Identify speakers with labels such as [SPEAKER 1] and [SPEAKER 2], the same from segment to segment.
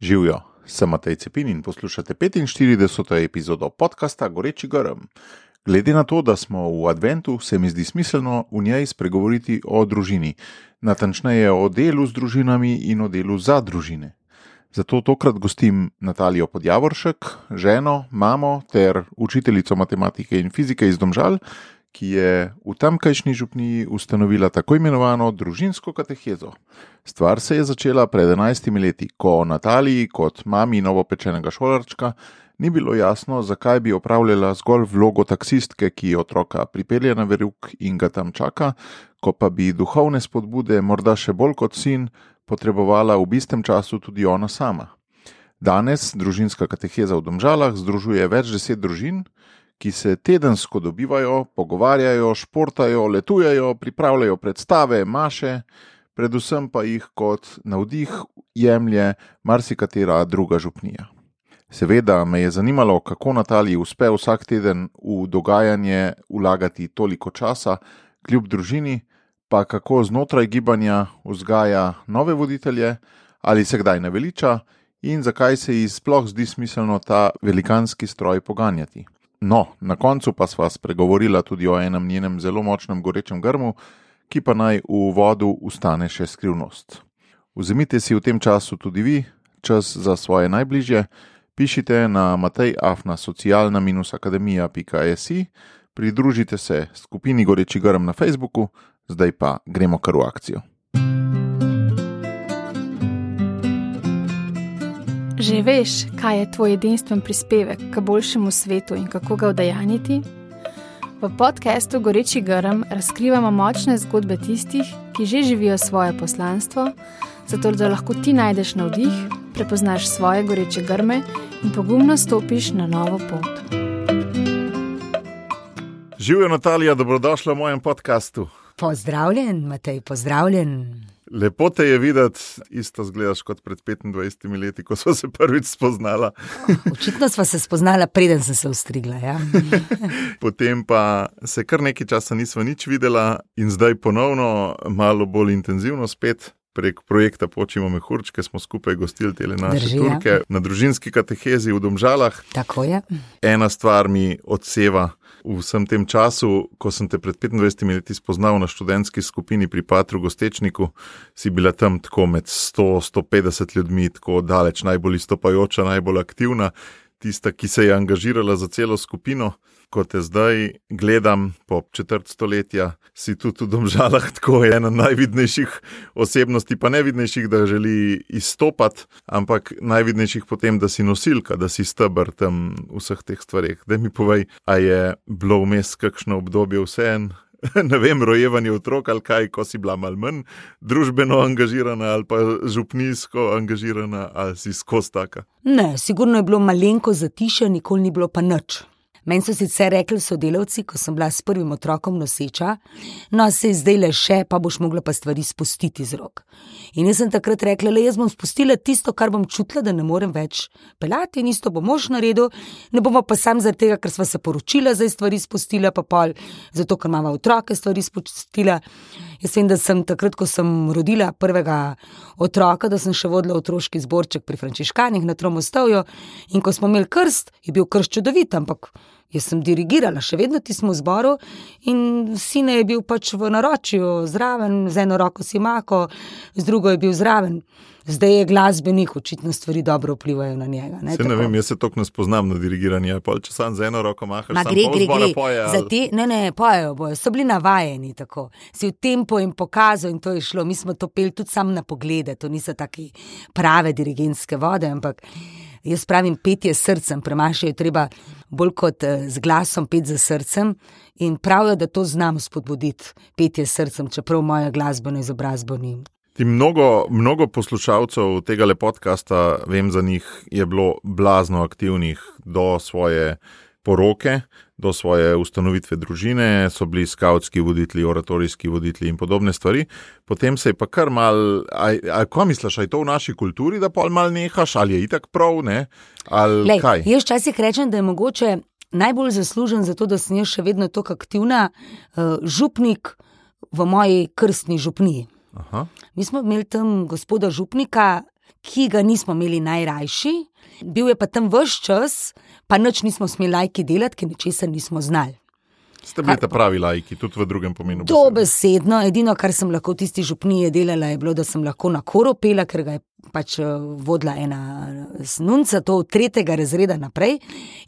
[SPEAKER 1] Živijo, sem Matej Cepin in poslušate 45. epizodo podcasta Goreči Grm. Glede na to, da smo v adventu, se mi zdi smiselno v njej spregovoriti o družini, natančneje o delu z družinami in o delu za družine. Zato tokrat gostim Natalijo Podjavoršek, ženo, mamo ter učiteljico matematike in fizike iz Domžal, ki je v tamkajšnji župniji ustanovila tako imenovano družinsko katehezo. Stvar se je začela pred 11 leti, ko Nataliji, kot mami novopečenega šolarčka, ni bilo jasno, zakaj bi opravljala zgolj vlogo taksistke, ki otroka pripelje na verug in ga tam čaka, ko pa bi duhovne spodbude, morda še bolj kot sin, potrebovala v istem času tudi ona sama. Danes družinska kateheza v Domžalah združuje več deset družin, ki se tedensko dobivajo, pogovarjajo, športajo, letujejo, pripravljajo predstave, maše, predvsem pa jih kot navdih jemlje marsikatera druga župnija. Seveda me je zanimalo, kako Nataliji uspe vsak teden v dogajanje vlagati toliko časa, kljub družini, pa kako znotraj gibanja vzgaja nove voditelje, ali se kdaj ne veliča in zakaj se ji sploh zdi smiselno ta velikanski stroj poganjati. No, na koncu pa sva spregovorila tudi o enem njenem zelo močnem gorečem grmu, ki pa naj v vodu ustane še skrivnost. Vzemite si v tem času tudi vi čas za svoje najbližje, pišite na matejafna-socialna-akademija.js, pridružite se skupini Goreči grm na Facebooku, zdaj pa gremo kar v akcijo.
[SPEAKER 2] Že veš, kaj je tvoj edinstven prispevek k boljšemu svetu in kako ga udejaniti? V podkastu Goreči grm razkrivamo močne zgodbe tistih, ki že živijo svoje poslanstvo, zato da lahko ti najdeš navdih, prepoznaš svoje goreče grme in pogumno stopiš na novo pot.
[SPEAKER 1] Živijo Natalija, dobrodošla v mojem podkastu.
[SPEAKER 3] Pozdravljen, Matej, pozdravljen.
[SPEAKER 1] Lepo te je videti, isto zgledaš kot pred 25 leti, ko smo se prvič spoznala.
[SPEAKER 3] Očitno smo se spoznala, preden sem se ustrigla. Ja?
[SPEAKER 1] Potem pa se kar nekaj časa nismo nič videla, in zdaj ponovno, malo bolj intenzivno spet. Prek projekta Počimo mehurčke smo skupaj gostili te naše
[SPEAKER 3] Drži, ja.
[SPEAKER 1] turke na družinski katehezi v Domžalah.
[SPEAKER 3] Tako je.
[SPEAKER 1] Ena stvar mi odseva v vsem tem času, ko sem te pred 25 leti spoznal na študentski skupini pri Patru Gostečniku, si bila tam tako med 100-150 ljudmi, tako daleč najbolj izstopajoča, najbolj aktivna, tista, ki se je angažirala za celo skupino. Ko te zdaj gledam po četrt stoletja, si tudi v Domžalah tako ena najvidnejših osebnosti, pa ne vidnejših, da želi izstopati, ampak najvidnejših potem, da si nosilka, da si stebr tam vseh teh stvareh. Da mi povej, a je bilo vmes kakšno obdobje vseen, ne vem, rojevanje otrok ali kaj, ko si bila mal manj družbeno angažirana ali pa župnijsko angažirana, ali si skozi taka.
[SPEAKER 3] Ne, sigurno je bilo malenko zatišje, nikoli ni bilo pa nič. Meni so sicer rekli sodelavci, ko sem bila s prvim otrokom noseča, no se je zdaj le še, pa boš mogla pa stvari spustiti z rok. In jaz sem takrat rekla, le jaz bom spustila tisto, kar bom čutila, da ne morem več pelati, in isto bo mož naredil, ne bomo pa sam zaradi tega, ker sva se poročila, zdaj stvari spustila, pa pol, zato ker imamo otroke stvari spustila. Jaz vem, da sem takrat, ko sem rodila prvega otroka, da sem še vodila otroški zborček pri Frančiškanih na Tromostovju. In ko smo imeli krst, je bil krst čudovit, ampak jaz sem dirigirala, še vedno ti smo v zboru in sine je bil pač v naročju zraven, z eno roko si mako, z drugo je bil zraven. Zdaj je glasbenik, očitno stvari dobro vplivajo na njega. Ne,
[SPEAKER 1] Se ne
[SPEAKER 3] tako.
[SPEAKER 1] vem, jaz se toliko ne spoznam na dirigiranje, pol če sam z eno roko mahaš,
[SPEAKER 3] Ma gre, gre, gre.
[SPEAKER 1] poje,
[SPEAKER 3] Za
[SPEAKER 1] ali-
[SPEAKER 3] te, ne, ne, pojejo bojo, so bili navajeni tako. Si v tempo in pokazal, in to je šlo. Mi smo to peli tudi sam na poglede, to niso take prave dirigentske vode, ampak jaz pravim, petje s srcem, premašati je treba bolj kot eh, z glasom, pet za srcem. In pravijo, da to znam spodbuditi, petje s srcem, čeprav moja glasbena izobrazba ni.
[SPEAKER 1] Ti mnogo, mnogo poslušalcev tega podcasta, vem za njih, je bilo blazno aktivnih do svoje poroke, do svoje ustanovitve družine, so bili skautski voditelji, oratorijski voditelji in podobne stvari. Potem se je pa kar mal, kaj misliš, je to v naši kulturi, da pol mal nehaš, ali je itak prav, ne?
[SPEAKER 3] Lej,
[SPEAKER 1] kaj?
[SPEAKER 3] jaz včasih rečem, da je mogoče najbolj zaslužen za to, da sem jaz še vedno tako aktivna, uh, župnik v moji krstni župniji.
[SPEAKER 1] Aha.
[SPEAKER 3] Mi smo imeli tam gospoda župnika, ki ga nismo imeli najrajši, bil je pa tam vse čas, pa noč nismo smeli lajki delati, ker ničesar nismo znali.
[SPEAKER 1] Ste bili ta pravi lajki, tudi v drugem pomenu. besede.
[SPEAKER 3] Dobesedno, edino, kar sem lahko v tisti župniji delala, je bilo, da sem lahko na koro pela, ker ga je pač eh, vodila ena snunca, to od tretjega razreda naprej,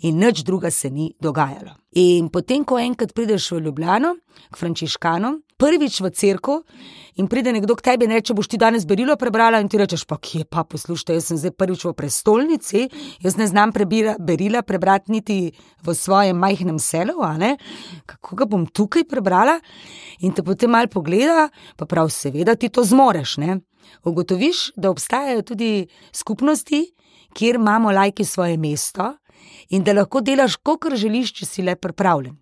[SPEAKER 3] in nič druga se ni dogajalo. In potem, ko enkrat prideš v Ljubljano, k Frančiškanom, prvič v cerko. In pride nekdo k tebi in reče: Boš ti danes berilo prebrala? In ti rečeš: Pa kje pa poslušaj, jaz sem zdaj prvič v prestolnici, jaz ne znam prebira, berila prebrati niti v svojem majhnem selu, kako ga bom tukaj prebrala. In te potem mal pogleda, pa prav, seveda ti to zmoreš. Ne? Ugotoviš, da obstajajo tudi skupnosti, kjer imamo lajki svoje mesto in da lahko delaš, kot želiš, če si le pripravljen.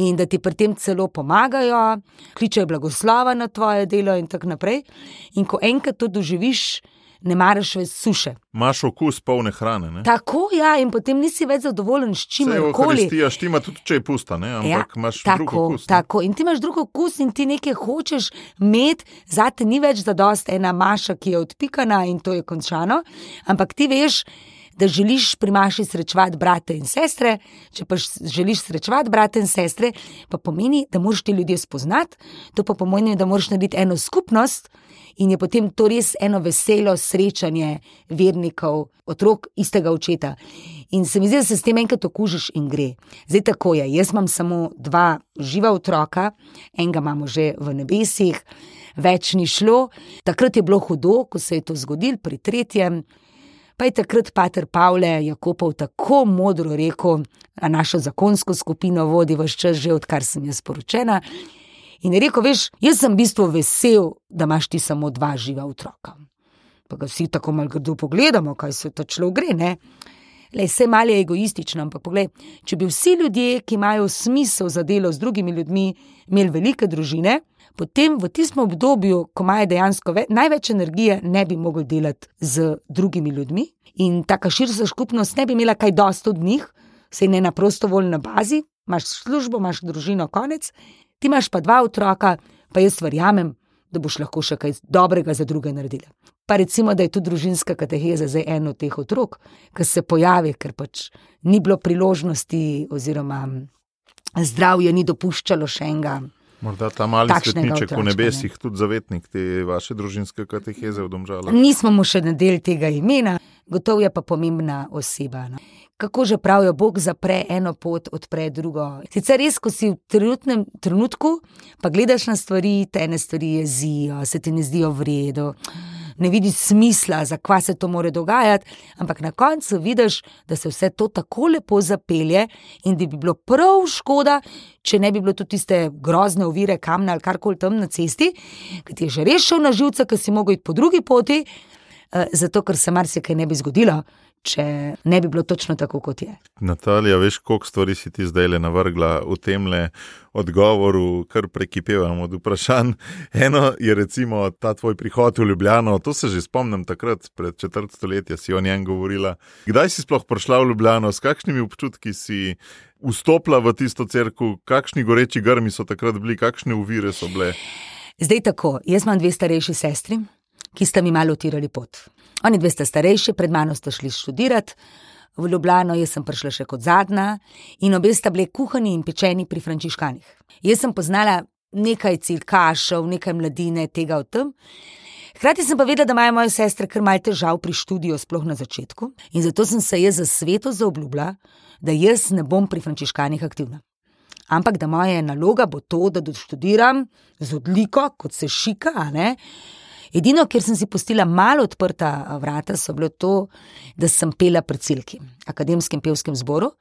[SPEAKER 3] In da ti pri tem celo pomagajo, kličejo blagoslova na tvoje delo, in tako naprej. In ko enkrat to doživiš, ne maraš več suše.
[SPEAKER 1] Imaš okus polne hrane. Ne?
[SPEAKER 3] Tako ja, in potem nisi več zadovoljen s
[SPEAKER 1] Saj
[SPEAKER 3] čimerkoli.
[SPEAKER 1] Euharistija štima tudi, če je pusta, ne? ampak imaš drug
[SPEAKER 3] Ja, tako,
[SPEAKER 1] okus. ne.
[SPEAKER 3] tako. In ti imaš drug okus, in ti nekaj hočeš imeti, zate ni več zadost ena maša, ki je odpikana in to je končano, ampak ti veš. Da želiš pri maši srečevati brate in sestre, če pa želiš srečevati brate in sestre, pa pomeni, da moraš te ljudje spoznati, to pa pomeni, da moraš narediti eno skupnost in je potem to res eno veselo srečanje vernikov, otrok istega očeta. In se mi zdi, da se s tem enkrat okužiš in gre. Zdaj tako je, jaz imam samo dva živa otroka, enega imamo že v nebesih, več ni šlo. Takrat je bilo hudo, ko se je to zgodilo, pri tretjem. Pa je takrat pater Pavle Jakopov tako modro rekel, a našo zakonsko skupino vodi vse čas, že odkar sem jaz poročena. In je rekel, veš, jaz sem v bistvu vesel, da imaš ti samo dva živa otroka. Pa ga vsi tako malo grdo pogledamo, kaj se to človek gre, ne? Le, vse malo je egoistično, ampak poglej, če bi vsi ljudje, ki imajo smisel za delo z drugimi ljudmi, imeli velike družine, potem v tistem obdobju, ko imajo dejansko ve, največ energije, ne bi mogli delati z drugimi ljudmi. In taka širša skupnost ne bi imela kaj dosti od njih, sej ne na prostovoljni bazi, imaš službo, imaš družino, konec, ti imaš pa dva otroka, pa jaz verjamem, da boš lahko še kaj dobrega za druge naredila. Pa recimo, da je tu družinska kateheza zdaj eno od teh otrok, ki se pojavi, ker pač ni bilo priložnosti, oziroma zdravje ni dopuščalo še enega.
[SPEAKER 1] Morda ta mali svetniček v nebesih, tudi zavetnik te vaše družinske kateheze v Domžalah.
[SPEAKER 3] Nismo mu še nadeli tega imena, gotovo je pa pomembna oseba. No. Kako že pravijo, Bog zapre eno pot, odpre drugo. Sicer res, ko si v trenutnem trenutku, pa gledaš na stvari, te ene stvari jezijo, se ti ne zdijo v redu. Ne vidiš smisla, zakaj se to more dogajati, ampak na koncu vidiš, da se vse to tako lepo zapelje in da bi bilo prav škoda, če ne bi bilo tudi tiste grozne ovire, kamna ali karkoli tam na cesti, ki ti je že res šel na živce, ker si mogel iti po drugi poti, zato ker se marsikaj ne bi zgodilo, če ne bi bilo točno tako, kot je.
[SPEAKER 1] Natalija, veš, koliko stvari si ti zdaj le navrgla v tem le odgovoru, kar prekipevam od vprašanj. Eno je recimo ta tvoj prihod v Ljubljano, to se že spomnim takrat, pred četrt stoletja si o njem govorila. Kdaj si sploh prišla v Ljubljano, s kakšnimi občutki si vstopila v tisto crkvu, kakšni goreči grmi so takrat bili, kakšne uvire so bile?
[SPEAKER 3] Zdaj tako, jaz imam dve starejši sestri, ki sta mi malo utirali pot. Oni dve sta starejši, pred mano sta šli študirati. V Ljubljano jaz sem prišla še kot zadnja in obe sta bili kuhani in pečeni pri frančiškanih. Jaz sem poznala nekaj cilkašev, nekaj mladine, tega o tem. Hkrati sem pa vedela, da imajo moje sestre kar malce težav pri študiju, sploh na začetku, in zato sem se jaz za sveto zaobljubila, da jaz ne bom pri frančiškanih aktivna. Ampak da moja naloga bo to, da doštudiram z odliko, kot se šika, a ne. Edino, kjer sem si pustila malo odprta a, vrata, so bilo to, da sem pela pri Cilki, akademskem pevskem zboru,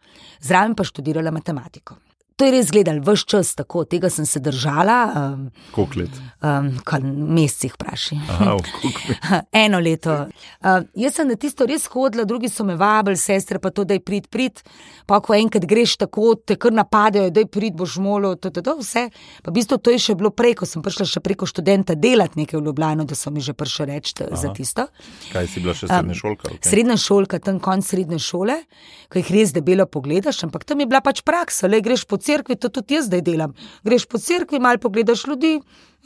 [SPEAKER 3] zraven pa študirala matematiko. To je res gledal vse čas tako, tega sem se držala, um,
[SPEAKER 1] Koliko let?
[SPEAKER 3] um, kar mesecih vpraši.
[SPEAKER 1] Aha, v koliko let?
[SPEAKER 3] Eno leto. Uh, jaz sem na tisto res hodila, drugi so me vabili, sestre pa to, da je prid, prid. Pa ko enkrat greš tako, te kar napadajo, da je prid, boš molo, to, to, to vse. Pa v bistvu to je še bilo prej, ko sem prišla še preko študenta delati nekaj v Ljubljano, da so mi že prišli reči za tisto.
[SPEAKER 1] Kaj si bila še srednja šolka? Okay.
[SPEAKER 3] Srednja šolka, tam konc srednje šole, ko jih res debelo pogledaš, ampak tam je bila pač praksa, le greš po cerkvi, to tudi jaz zdaj delam. Greš po cerkvi, malo pogledaš ljudi,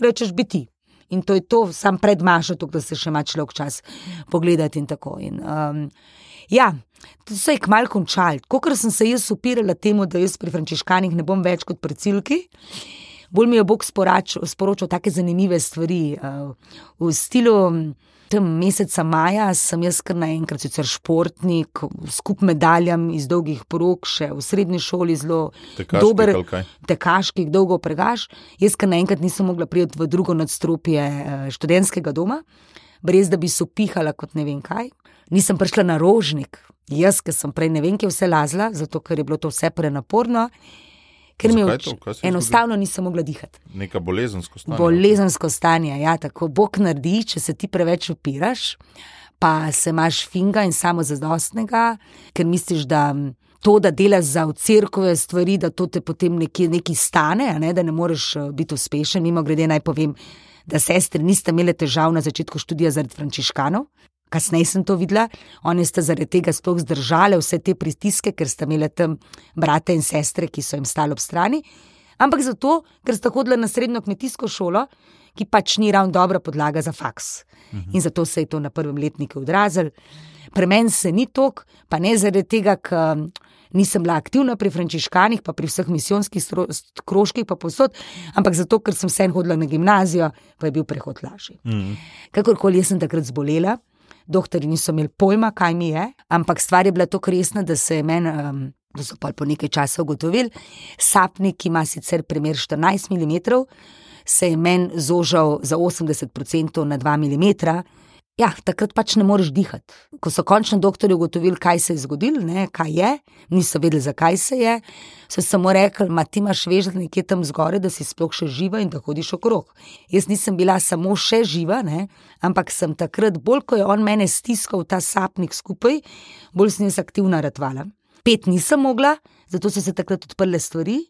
[SPEAKER 3] rečeš biti. In to je to, sam pred mašo, da se še ima človek čas pogledati in tako. In, um, ja, to se je kmal končal. Kot sem se jaz upirala temu, da jaz pri frančiškanih ne bom več kot pri cilki. Bolj mi je Bog sporočil, sporočil take zanimive stvari. Uh, v stilu tem meseca maja sem jaz kar naenkrat sicer športnik, skup medaljam iz dolgih porok, še v srednji šoli zelo
[SPEAKER 1] Tekaški
[SPEAKER 3] dober, tekaški, dolgo pregaš. Jaz kar naenkrat nisem mogla priti v drugo nadstropje eh, študentskega doma, brez da bi se pihala kot ne vem kaj. Nisem prišla na rožnik, jaz, ki sem prej ne vem, kje vse lazla, zato ker je bilo to vse prenaporno. Ker mi je enostavno nisem mogla dihati.
[SPEAKER 1] Neka bolezensko stanje.
[SPEAKER 3] Bolezensko stanje, ja, tako Bog naredi, če se ti preveč upiraš, pa se imaš finga in samo zadostnega, ker misliš, da to, da delaš za cerkove stvari, da to te potem nekje nekaj stane, ne, da ne moreš eh, biti uspešen. Mimo grede naj povem, da sestre niste imele težav na začetku študija zaradi frančiškanov. Kasneje sem to videla, oni sta zaradi tega sploh zdržali vse te pritiske, ker sta imeli tam brate in sestre, ki so jim stali ob strani. Ampak zato, ker sta hodila na srednjo kmetijsko šolo, ki pač ni ravno dobra podlaga za faks. In zato se je to na prvem letniku odrazilo. Pri meni se ni tok, pa ne zaradi tega, ker nisem bila aktivna pri frančiškanih, pa pri vseh misijonskih krožkih, pa posod, ampak zato, ker sem vseeno hodila na gimnazijo, pa je bil prehod lažji.
[SPEAKER 1] Mhm.
[SPEAKER 3] Kakorkoli jaz sem takrat zbolela, doktori niso imeli pojma, kaj mi je, ampak stvar je bila tako resna, da se je meni. Um, Da so pa po nekaj časa ugotovili, sapnik, ki ima sicer premer 14 mm, se je meni zožal za 80% na 2 mm. Ja, takrat pač ne moreš dihati. Ko so končno doktori ugotovili, kaj se je zgodilo, ne, kaj je, niso vedeli, zakaj se je, so samo rekli, da ti imaš vežati nekje tam zgoraj, da si sploh še živa in da hodiš okrog. Jaz nisem bila samo še živa, ne, ampak sem takrat, bolj ko je on mene stiskal ta sapnik skupaj, bolj sem jaz aktivna ratvala. Pet nisem mogla, zato so se takrat odprle stvari.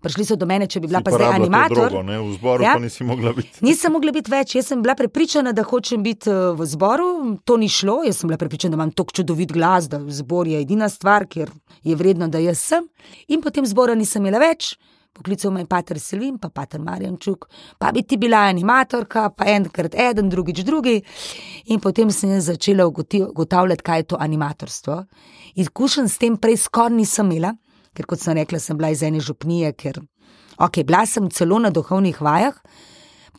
[SPEAKER 3] Prišli so do mene, če bi bila
[SPEAKER 1] Si
[SPEAKER 3] pa zdaj animator.
[SPEAKER 1] Drogo, ne? v zboru
[SPEAKER 3] Ja.
[SPEAKER 1] pa nisi mogla biti.
[SPEAKER 3] Nisem mogla biti več, jaz sem bila prepričana, da hočem biti eh, v zboru, to ni šlo, jaz sem bila prepričana, da imam tako čudovit glas, da zbor je edina stvar, kjer je vredno, da jaz sem. In potem zbora nisem imela več. Poklical me je pater Selim, pa pater Marjančuk, pa bi ti bila animatorka, pa enkrat eden, drugič drugi. In potem sem jaz začela ugotavljati, kaj je to animatorstvo. Izkušen s tem prej skoraj nisem imela, ker kot sem rekla, sem bila iz ene župnije, ker ok, bila sem celo na duhovnih vajah,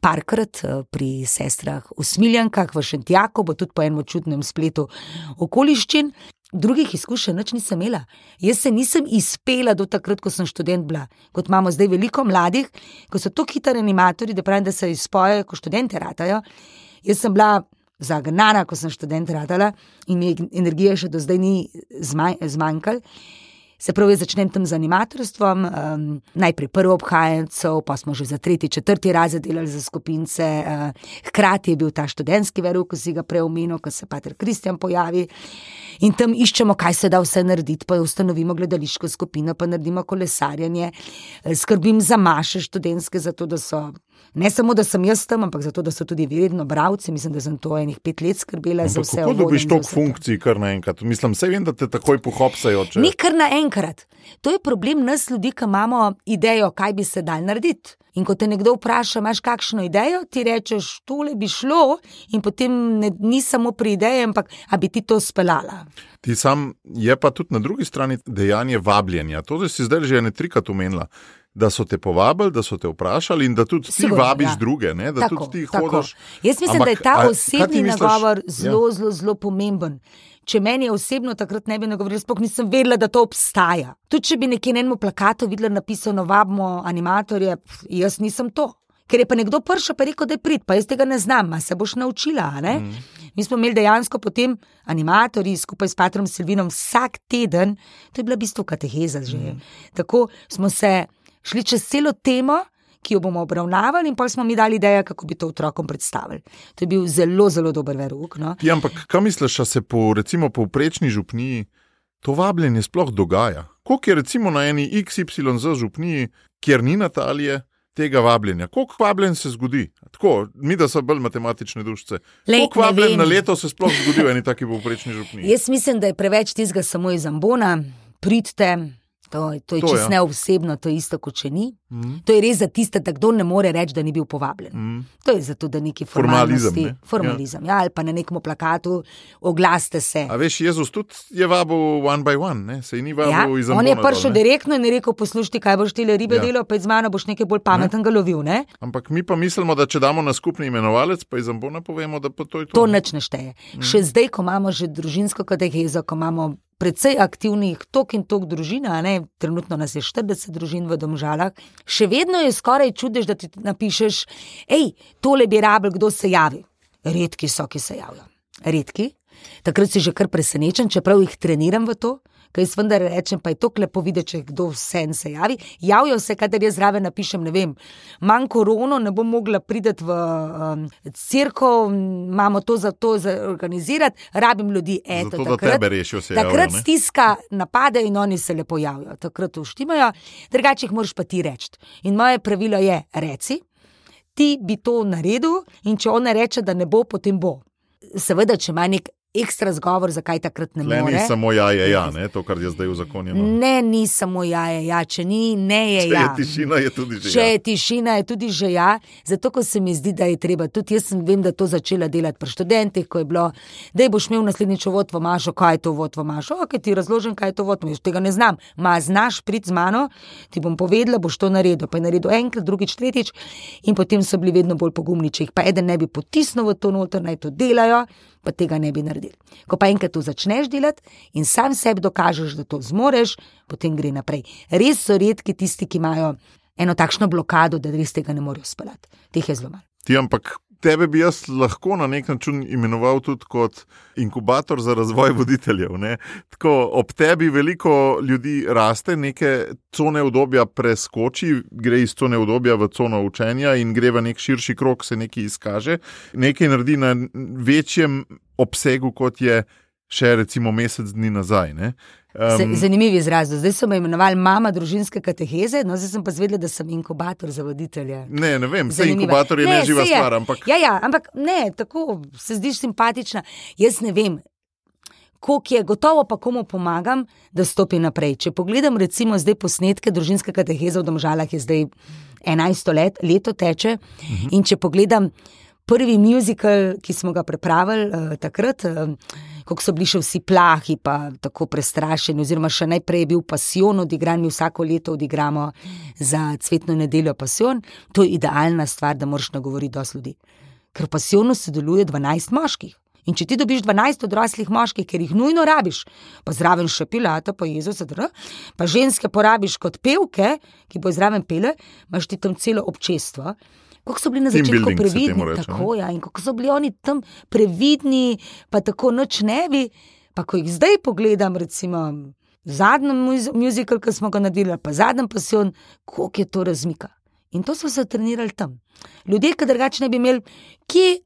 [SPEAKER 3] parkrat eh, pri sestrah v Smiljankah, v Šentjaku, bo tudi po enem čudnem spletu okoliščin. Drugih izkušenj nič nisem imela. Jaz se nisem izpela do takrat, ko sem študent bila. Kot imamo zdaj veliko mladih, ko so to hitri animatori, da pravim, da se izpojejo, ko študente ratajo. Jaz sem bila zagnana, ko sem študent ratala in mi energije še do zdaj ni zmanj- zmanjkalo. Se pravi, začnem tam z animatorstvom, um, najprej prvo obhajencev, pa smo že za tretji, četrti razred delali za skupince. Uh, hkrati je bil ta študentski verov, ki si ga prej omenil, ko se Pater Kristjan pojavi. In tam iščemo, kaj se da vse narediti, pa ustanovimo gledališko skupino, pa naredimo kolesarjenje, Eh, skrbim za maše študentske, zato da so. Ne samo, da sem jaz tam, ampak zato, da so tudi vedno bravci. Mislim, da sem to enih pet let skrbela za
[SPEAKER 1] Ampak
[SPEAKER 3] vse.
[SPEAKER 1] kako dobiš
[SPEAKER 3] za
[SPEAKER 1] toliko funkcij kar naenkrat? Mislim, vse vem, da te takoj pohopsajo. Če...
[SPEAKER 3] Ni kar naenkrat. To je problem nas ljudi, ki imamo idejo, kaj bi se dal narediti. In ko te nekdo vpraša, imaš kakšno idejo, ti rečeš, tole bi šlo, in potem ne, ni samo pri ideji, ampak a bi ti to speljala.
[SPEAKER 1] Ti sam je pa tudi na drugi strani dejanje vabljenja. To, da si zdaj že ne trikrat omenila. Da so te povabili, da so te vprašali, in da tudi ti
[SPEAKER 3] Sigurno,
[SPEAKER 1] vabiš
[SPEAKER 3] ja.
[SPEAKER 1] druge, ne? da tudi ti
[SPEAKER 3] tako.
[SPEAKER 1] hodiš.
[SPEAKER 3] Jaz mislim,
[SPEAKER 1] Ampak,
[SPEAKER 3] da je ta osebni nagovor
[SPEAKER 1] Ja.
[SPEAKER 3] zelo, zelo, zelo pomemben. Če meni je osebno takrat ne bi nagovoril, sploh nisem vedela, da to obstaja. Tudi če bi nekje na enem plakatu videla napisano: Vabimo animatorje, pf, jaz nisem to. Ker je pa nekdo prišel in rekel, da je prid, pa jaz tega ne znam, se boš naučila.
[SPEAKER 1] Mhm.
[SPEAKER 3] Mi smo imeli dejansko potem animatorji skupaj s Patrom Silvinom vsak teden, to je bila v bistvu kateheza že.
[SPEAKER 1] Mhm.
[SPEAKER 3] Tako smo se šli čez celo temo, ki jo bomo obravnavali, in pa smo mi dali idejo, kako bi to otrokom predstavili. To je bil zelo, zelo dober verok. No?
[SPEAKER 1] Ti, ampak kaj misliš, da se po recimo povprečni župniji to vabljenje sploh dogaja? Koliko je recimo na eni XYZ župniji, kjer ni Natalije, tega vabljenja? Koliko vabljen se zgodi? Tako, mi, da so bolj matematične dušice.
[SPEAKER 3] Lej,
[SPEAKER 1] Koliko vabljen na leto se sploh zgodi v eni taki povprečni župniji?
[SPEAKER 3] Jaz mislim, da je preveč tistega samo iz ambona, pridite. To, to je
[SPEAKER 1] To,
[SPEAKER 3] čisto
[SPEAKER 1] ja.
[SPEAKER 3] neosebno, to je isto, kot če ni.
[SPEAKER 1] Mm.
[SPEAKER 3] To je res za tiste, da kdo ne more reči, da ni bil povabljen.
[SPEAKER 1] Mm.
[SPEAKER 3] To je zato, da neki
[SPEAKER 1] Formalizem, ne?
[SPEAKER 3] formalizem. Ja. Ja, ali pa na nekem plakatu oglasite se.
[SPEAKER 1] A veš, Jezus tudi je vabil one by one, ne? se ni vabil
[SPEAKER 3] Ja,
[SPEAKER 1] iz
[SPEAKER 3] on je prišel
[SPEAKER 1] ne.
[SPEAKER 3] direktno in rekel: Poslušaj, kaj boš ti le ribe
[SPEAKER 1] Ja.
[SPEAKER 3] ja. delal, pa z mano boš nekaj bolj pametnega lovil. Ne?
[SPEAKER 1] Ampak mi pa mislimo, da če damo na skupni imenovalec, pa iz ambona povemo, da pa to je to.
[SPEAKER 3] To
[SPEAKER 1] ne.
[SPEAKER 3] nič ne šteje. Še zdaj, ko imamo že družinsko katehezo, ko imamo precej aktivnih tok in tok družin, a ne, trenutno nas je 40 družin v domžalah, še vedno je skoraj čudež, da ti napišeš, hej, tole bi rabil, kdo se javi. Redki so, ki se javljajo. Redki. Takrat si že kar presenečen, čeprav jih treniram v to. Kaj jaz vendar rečem, pa je to lepo videti, če kdo vse se javi. Javijo se, kadar jaz zraven napišem, ne vem, manj korono, ne bom mogla priti v um, cirko, imamo to za to za organizirati, rabim ljudi. Eto,
[SPEAKER 1] Zato, da tebe rešijo, se
[SPEAKER 3] Takrat
[SPEAKER 1] javljajo, ne.
[SPEAKER 3] stiska napade in oni se lepo javijo, takrat uštimajo, drugače jih moraš pa ti reči. In moje pravilo je: reci, ti bi to naredil, in če on reče, da ne bo, potem bo. Seveda, če ima nek ekstra zgovor, zakaj takrat ne
[SPEAKER 1] Le ni
[SPEAKER 3] more.
[SPEAKER 1] samo ja, je ja, ne? to, kar je zdaj v zakonu.
[SPEAKER 3] Ne, ni samo ja, je ja, če ni, ne je
[SPEAKER 1] Če
[SPEAKER 3] ja.
[SPEAKER 1] je tišina, je tudi že.
[SPEAKER 3] Če
[SPEAKER 1] ja.
[SPEAKER 3] je tišina, je tudi že ja, zato ko se mi zdi, da je treba. Tudi jaz sem, vem, da to začela delati pri študentih, ko je bilo, da boš imel naslednjič vod v Mašo, kaj je to vod v Mašo. Ok, ti razložim, kaj je to vod, jaz tega ne znam. Ma znaš priti z mano, ti bom povedala, boš to naredil. Pa je naredil enkrat, drugič, tretjič in potem so bili vedno bolj pogumni. Če jih pa eden ne bi potisnil v to noter, naj to delajo, pa tega ne bi naredili. Ko pa enkrat to začneš delati in sam sebi dokažeš, da to zmoreš, potem gre naprej. Res so redki tisti, ki imajo eno takšno blokado, da res tega ne morejo speljati. Teh je zelo malo.
[SPEAKER 1] Ti, ampak tebe bi jaz lahko na nek način imenoval tudi kot inkubator za razvoj voditeljev. ne. Tako, ob tebi veliko ljudi raste, neke cone obdobja preskoči, gre iz cone obdobja v cono učenja in gre v nek širši krok, se nekaj izkaže, nekaj naredi na večjem obsegu, kot je še recimo mesec dni nazaj. ne.
[SPEAKER 3] Um, Zanimiv izraz. Zdaj so me imenovali mama družinske kateheze, no zdaj sem pa zvedela, da sem inkubator za voditelje.
[SPEAKER 1] Ne, ne vem,
[SPEAKER 3] Zanimiva.
[SPEAKER 1] inkubator je
[SPEAKER 3] Ne,
[SPEAKER 1] neživa
[SPEAKER 3] je.
[SPEAKER 1] stvar, ampak
[SPEAKER 3] Ja, ja, ampak ne, tako se zdiš simpatična. Jaz ne vem. Koliko je gotovo, pa komu pomagam, da stopi naprej. Če pogledam, recimo, zdaj posnetke družinske kateheze v Domžalah, je zdaj 11 let, leto teče. Uh -huh. In če pogledam prvi muzikal, ki smo ga pripravili uh, takrat, uh, kako so bili še vsi plahi, pa tako prestrašeni, oziroma še najprej je bil pasion odigran, mi vsako leto odigramo za cvetno nedeljo pasion, to je idealna stvar, da moraš nagovoriti dosti ljudi. Ker v pasionu sodeluje 12 moških. In če ti dobiš 12 odraslih moških, ker jih nujno rabiš, pa zraven še pilata, pa dr, pa ženske porabiš kot pevke, ki bo zraven pele, imaš ti tam celo občestvo. Kako so bili na začetku previdni,
[SPEAKER 1] reče,
[SPEAKER 3] tako ja, in kako so bili oni tam previdni, pa tako noč ne bi. Pa ko jih zdaj pogledam, recimo zadnji muzikal, ki smo ga naredili, pa zadnji pasion, koliko je to razmika. In to so se trenirali tam. Ljudje, ki drugače ne bi imeli, ki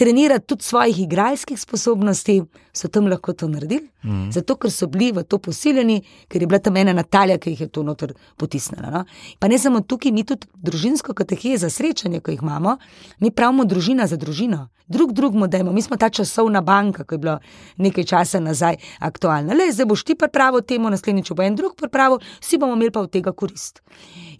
[SPEAKER 3] trenirati tudi svojih igralskih sposobnosti, so tam lahko to naredili. Mm. Zato, ker so bili v to posiljeni, ker je bila tam ena Natalija, ki jih je to noter potisnila. No? Pa ne samo tukaj, mi tudi družinsko katehijo za srečanje, ko jih imamo, mi pravimo družina za družino. Drug drugemu dajmo, mi smo ta časovna banka, ki je bila nekaj časa nazaj aktualna. Le, zdaj boš ti pripravil temu, naslednjič bo en drug pripravil, vsi bomo imeli pa od tega korist.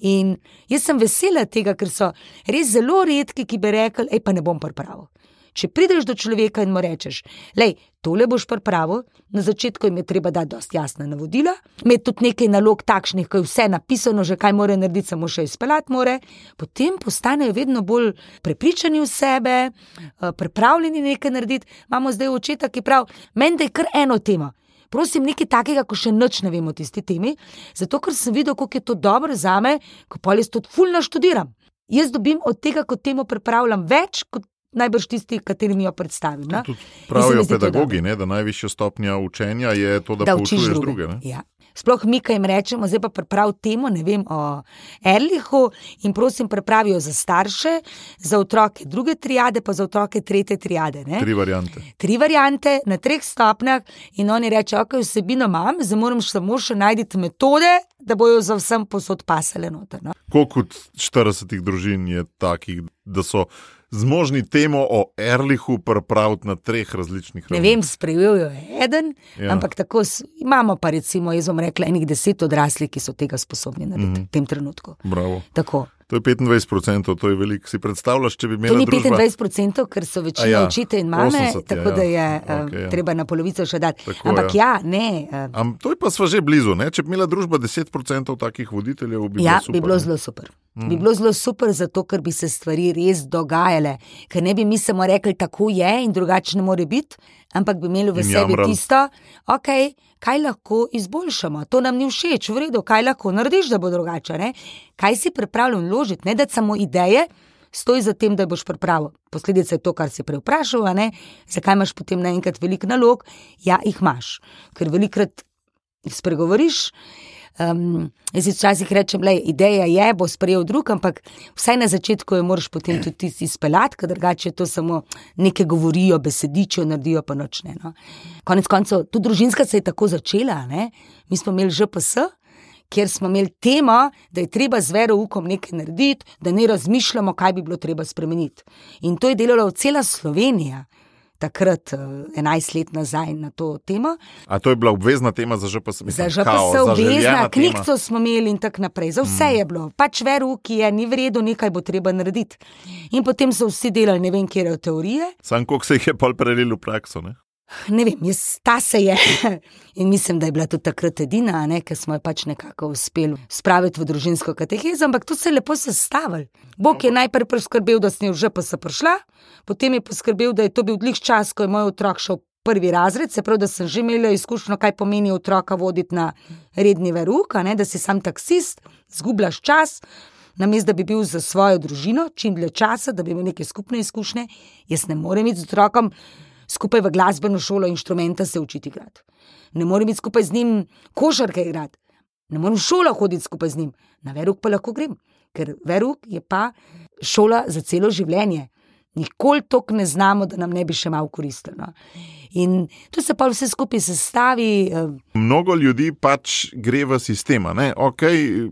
[SPEAKER 3] In jaz sem vesela tega, ker so res zelo redki, ki bi rekli, hej, pa ne bom pripravil. Če prideš do človeka in mu rečeš, lej, tole boš pripravil, na začetku jim je treba dati dosti jasna navodila, imeti tudi nekaj nalog takšnih, ko je vse napisano, že kaj mora narediti, samo še izpeljati more, potem postanejo vedno bolj prepričani v sebe, eh, pripravljeni nekaj narediti. Imamo zdaj očeta, ki pravi, meni da je kar eno tema. Prosim, nekaj takega, ko še nič ne vemo o tisti temi, zato ker sem videl, kako je to dobro za me, ko pa jaz to fulno študiram. Jaz dobim od tega, ko temo pripravljam, več kot najbrž tisti, katerim jo predstavim. Ne?
[SPEAKER 1] Pravijo
[SPEAKER 3] In se mi zdi
[SPEAKER 1] pedagogi, ne, da najvišja stopnja učenja je to, da,
[SPEAKER 3] da
[SPEAKER 1] poučuješ
[SPEAKER 3] druge.
[SPEAKER 1] druge. ne.
[SPEAKER 3] Ja. Sploh mi, ki jim rečemo, zdaj pa pripravi temo, ne vem, o Erlihu in prosim, pripravijo za starše, za otroke druge triade, pa za otroke tretje triade. Ne?
[SPEAKER 1] Tri variante.
[SPEAKER 3] Tri variante na treh stopnjah, in oni rečejo, ok, vsebino imam, zdaj moram samo še najti metode, da bojo za vsem posod pasale noter. No?
[SPEAKER 1] Koliko od 40 družin je takih, da so zmožni temo o Erlihu pripraviti na treh različnih
[SPEAKER 3] Ne
[SPEAKER 1] ravneh.
[SPEAKER 3] vem, sprejel jo je eden,
[SPEAKER 1] Ja.
[SPEAKER 3] ja. ampak tako imamo pa recimo, jaz bom rekla, enih deset odraslih, ki so tega sposobni narediti mm. v tem trenutku.
[SPEAKER 1] Bravo.
[SPEAKER 3] Tako.
[SPEAKER 1] To je 25%, to je veliko. Si predstavljaš, če bi
[SPEAKER 3] To
[SPEAKER 1] imela
[SPEAKER 3] ni
[SPEAKER 1] družba...
[SPEAKER 3] 25%, ker so večina
[SPEAKER 1] A ja,
[SPEAKER 3] ja, učitelj in mame,
[SPEAKER 1] 80,
[SPEAKER 3] tako
[SPEAKER 1] ja,
[SPEAKER 3] da je
[SPEAKER 1] ja.
[SPEAKER 3] okay,
[SPEAKER 1] Okej, ja.
[SPEAKER 3] treba na polovico še dati.
[SPEAKER 1] Tako,
[SPEAKER 3] Ampak ja, ne. eh,
[SPEAKER 1] Am, to je pa sva že blizu. Ne? Če bi imela družba 10% takih voditeljev, bi
[SPEAKER 3] Ja,
[SPEAKER 1] bilo super.
[SPEAKER 3] bi bilo
[SPEAKER 1] ne?
[SPEAKER 3] zelo super. Mm. Bi bilo zelo super, zato ker bi se stvari res dogajale. Ker ne bi mi samo rekli, tako je in drugače ne more biti, ampak bi imeli v sebi tisto, okay, kaj lahko izboljšamo. To nam ni všeč, v redu, kaj lahko narediš, da bo drugače. Ne? Kaj si pripravljen vložiti, ne da samo ideje. Stoj za tem, da boš pripravil. Posledica je to, kar si prej vprašal, zakaj imaš potem naenkrat veliko nalog. Ja, jih imaš, ker velikrat spregovoriš. Um, jaz si včasih rečem, da ideja je, bo sprejel drug, ampak vsaj na začetku jo moraš potem tudi ti izpeljati, ker drugače to samo nekaj govorijo, besedičijo, naredijo pa noč ne. No. Konec koncev, tudi družinska se je tako začela. Ne? Mi smo imeli ŽPS, kjer smo imeli temo, da je treba z veroukom nekaj narediti, da ne razmišljamo, kaj bi bilo treba spremeniti. In to je delala cela Slovenija. Takrat, eh, 11 let nazaj, na to temo.
[SPEAKER 1] A to je bila obvezna tema za ŽPS?
[SPEAKER 3] Za
[SPEAKER 1] Mislim,
[SPEAKER 3] ŽPS
[SPEAKER 1] kao,
[SPEAKER 3] obvezna, knjigo smo imeli in tako naprej. Za vse mm. je bilo. Pač veru, ki je ni v redu, nekaj bo treba narediti. In potem so vsi delali ne vem, kje je teorije.
[SPEAKER 1] Sam koliko se jih je pol prelil v prakso. Ne?
[SPEAKER 3] Ne vem, jaz, ta se je. In mislim, da je bila tudi takrat edina, ne, ker smo jo pač nekako uspeli spraviti v družinsko katehezo, ampak to se je lepo sestavilo. Bog je najprej poskrbel, da sem v ŽPS prišla, potem je poskrbel, da je to bil glih čas, ko je moj otrok šel v prvi razred, se pravi, da sem že imela izkušnjo, kaj pomeni otroka voditi na redni veruk, ne, da si sam taksist, zgubljaš čas. Namesto da bi bil za svojo družino čim dlje časa, da bi imel neke skupne izkušnje, jaz ne morem iti z otrokom skupaj v glasbeno šolo inštrumenta se učiti igrati. Ne morem iti skupaj z njim košarke igrati, ne morem v šolo hoditi skupaj z njim, na veruk pa lahko grem, ker veruk je pa šola za celo življenje. Nikoli toliko ne znamo, da nam ne bi še malo koristilo. no. In to se pa vse skupaj sestavi. eh,
[SPEAKER 1] Mnogo ljudi pač gre v sistema. Ne? Okay,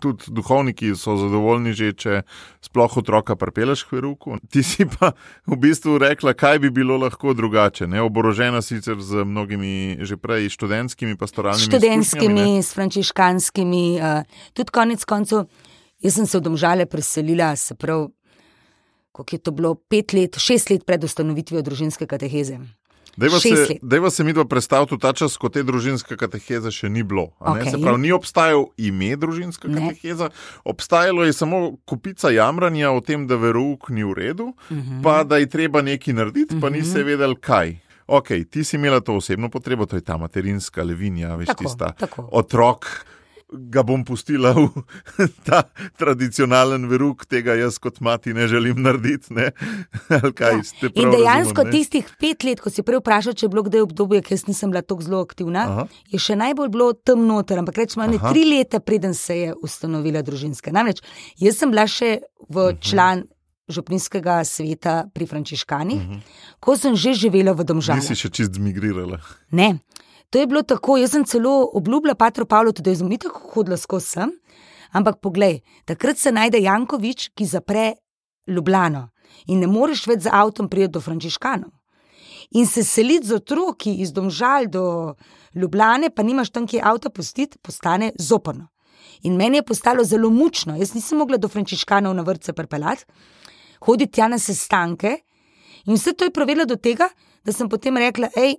[SPEAKER 1] tudi duhovniki so zadovoljni, že, če sploh otroka prepeleš k veruku. Ti si pa v bistvu rekla, kaj bi bilo lahko drugače. Ne? Oborožena sicer z mnogimi že prej študentskimi pastoralnimi
[SPEAKER 3] študentskimi, s frančiškanskimi, uh, tudi konec koncev. Jaz sem se v Domžale preselila, se pravi, koliko je to bilo, pet let, šest let pred ustanovitvijo družinske kateheze.
[SPEAKER 1] Dejva se, dejva se mi dva predstaviti v ta čas, ko te družinske kateheze še ni bilo.
[SPEAKER 3] Okej.
[SPEAKER 1] Se pravi, ni obstajal ime družinska
[SPEAKER 3] Ne.
[SPEAKER 1] kateheza, obstajalo je samo kupica jamranja o tem, da verouk ni v redu,
[SPEAKER 3] Mhm.
[SPEAKER 1] pa da je treba nekaj narediti, pa nisi vedel kaj. Ok, ti si imela to osebno potrebo, to je ta materinska levinja, veš,
[SPEAKER 3] Tako,
[SPEAKER 1] tista.
[SPEAKER 3] tako.
[SPEAKER 1] Otrok, ga bom pustila v ta tradicionalen veruk, tega jaz kot mati ne želim narediti. Ne? Ali kaj,
[SPEAKER 3] Ja. In dejansko
[SPEAKER 1] razumem,
[SPEAKER 3] tistih pet let, ko si prej vprašal, če je bilo kdaj obdobje, ker nisem bila tako zelo aktivna,
[SPEAKER 1] Aha.
[SPEAKER 3] Je še najbolj bilo tam noter, ampak rečemo, ne tri leta, preden se je ustanovila družinska. Namreč jaz sem bila še v
[SPEAKER 1] Mhm.
[SPEAKER 3] član župnijskega sveta pri Frančiškanih, uh -huh. ko sem že živela v Domžalah.
[SPEAKER 1] Nisi še čist zmigrirala.
[SPEAKER 3] Ne. To je bilo tako, jaz sem celo obljubila Patru Pavlu, da je zumitev hodila skozi sem. Ampak poglej, takrat se najde Jankovič, ki zapre Ljubljano in ne moreš več z avtom priti do Frančiškanov. In se seliti z otroki iz Domžal do Ljubljane, pa nimaš tam kje avto pustiti, postane zoprno. In meni je postalo zelo mučno, jaz nisem mogla do Frančiškanov na vrtce pripeljati, hoditi tja na sestanke. In vse to je pravilo do tega, da sem potem rekla, hej,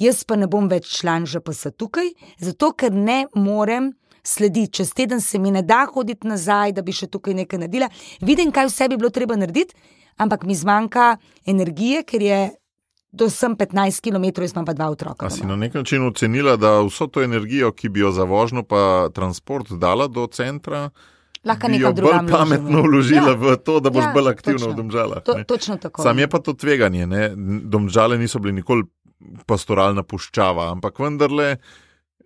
[SPEAKER 3] jaz pa ne bom več član ŽPS tukaj, zato ker ne morem slediti. Čez teden se mi ne da hoditi nazaj, da bi še tukaj nekaj naredila. Vidim, kaj vse bi bilo treba narediti, ampak mi zmanjka energije, ker je do sem 15 km, jaz imam pa dva otroka.
[SPEAKER 1] A si na nek način ocenila, da vso to energijo, ki bi jo za vožnjo pa transport dala do centra,
[SPEAKER 3] Lahko nekam drugam
[SPEAKER 1] bolj pametno vložila
[SPEAKER 3] Ja.
[SPEAKER 1] v to, da boš
[SPEAKER 3] Ja,
[SPEAKER 1] bolj aktivna
[SPEAKER 3] točno.
[SPEAKER 1] v domžalah.
[SPEAKER 3] To, točno tako.
[SPEAKER 1] Sam je pa to tveganje. Ne? Domžale niso bili nikoli pastoralna puščava, ampak vendarle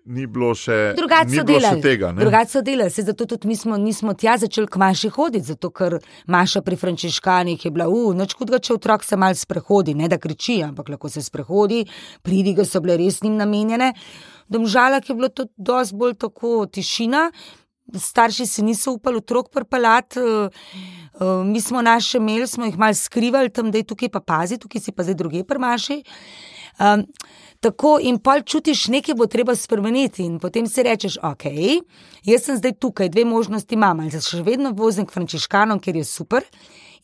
[SPEAKER 1] ni bilo še, ni bilo še
[SPEAKER 3] delali.
[SPEAKER 1] tega. ne.
[SPEAKER 3] Drugače so delali, se zato tudi mi smo, nismo tja začeli k Maši hoditi, zato ker Maša pri Frančiškanih je bila, uh, noč hudega, če otrok se mal sprehodi, ne da kriči, ampak lahko se sprehodi, pridige so bile res njim namenjene. Domžala je bilo to dosti bolj tako tišina. starši si niso upali otrok prpelati. Uh, uh, mi smo naše imeli, smo jih malo skrivali tam, da je tukaj pa pazi, tukaj si pa zdaj druge prmaši. Um, tako in pol čutiš, nekaj bo treba spremeniti, in potem si rečeš, ok, jaz sem zdaj tukaj, dve možnosti imam, ali se še vedno vozim k frančiškanom, ker je super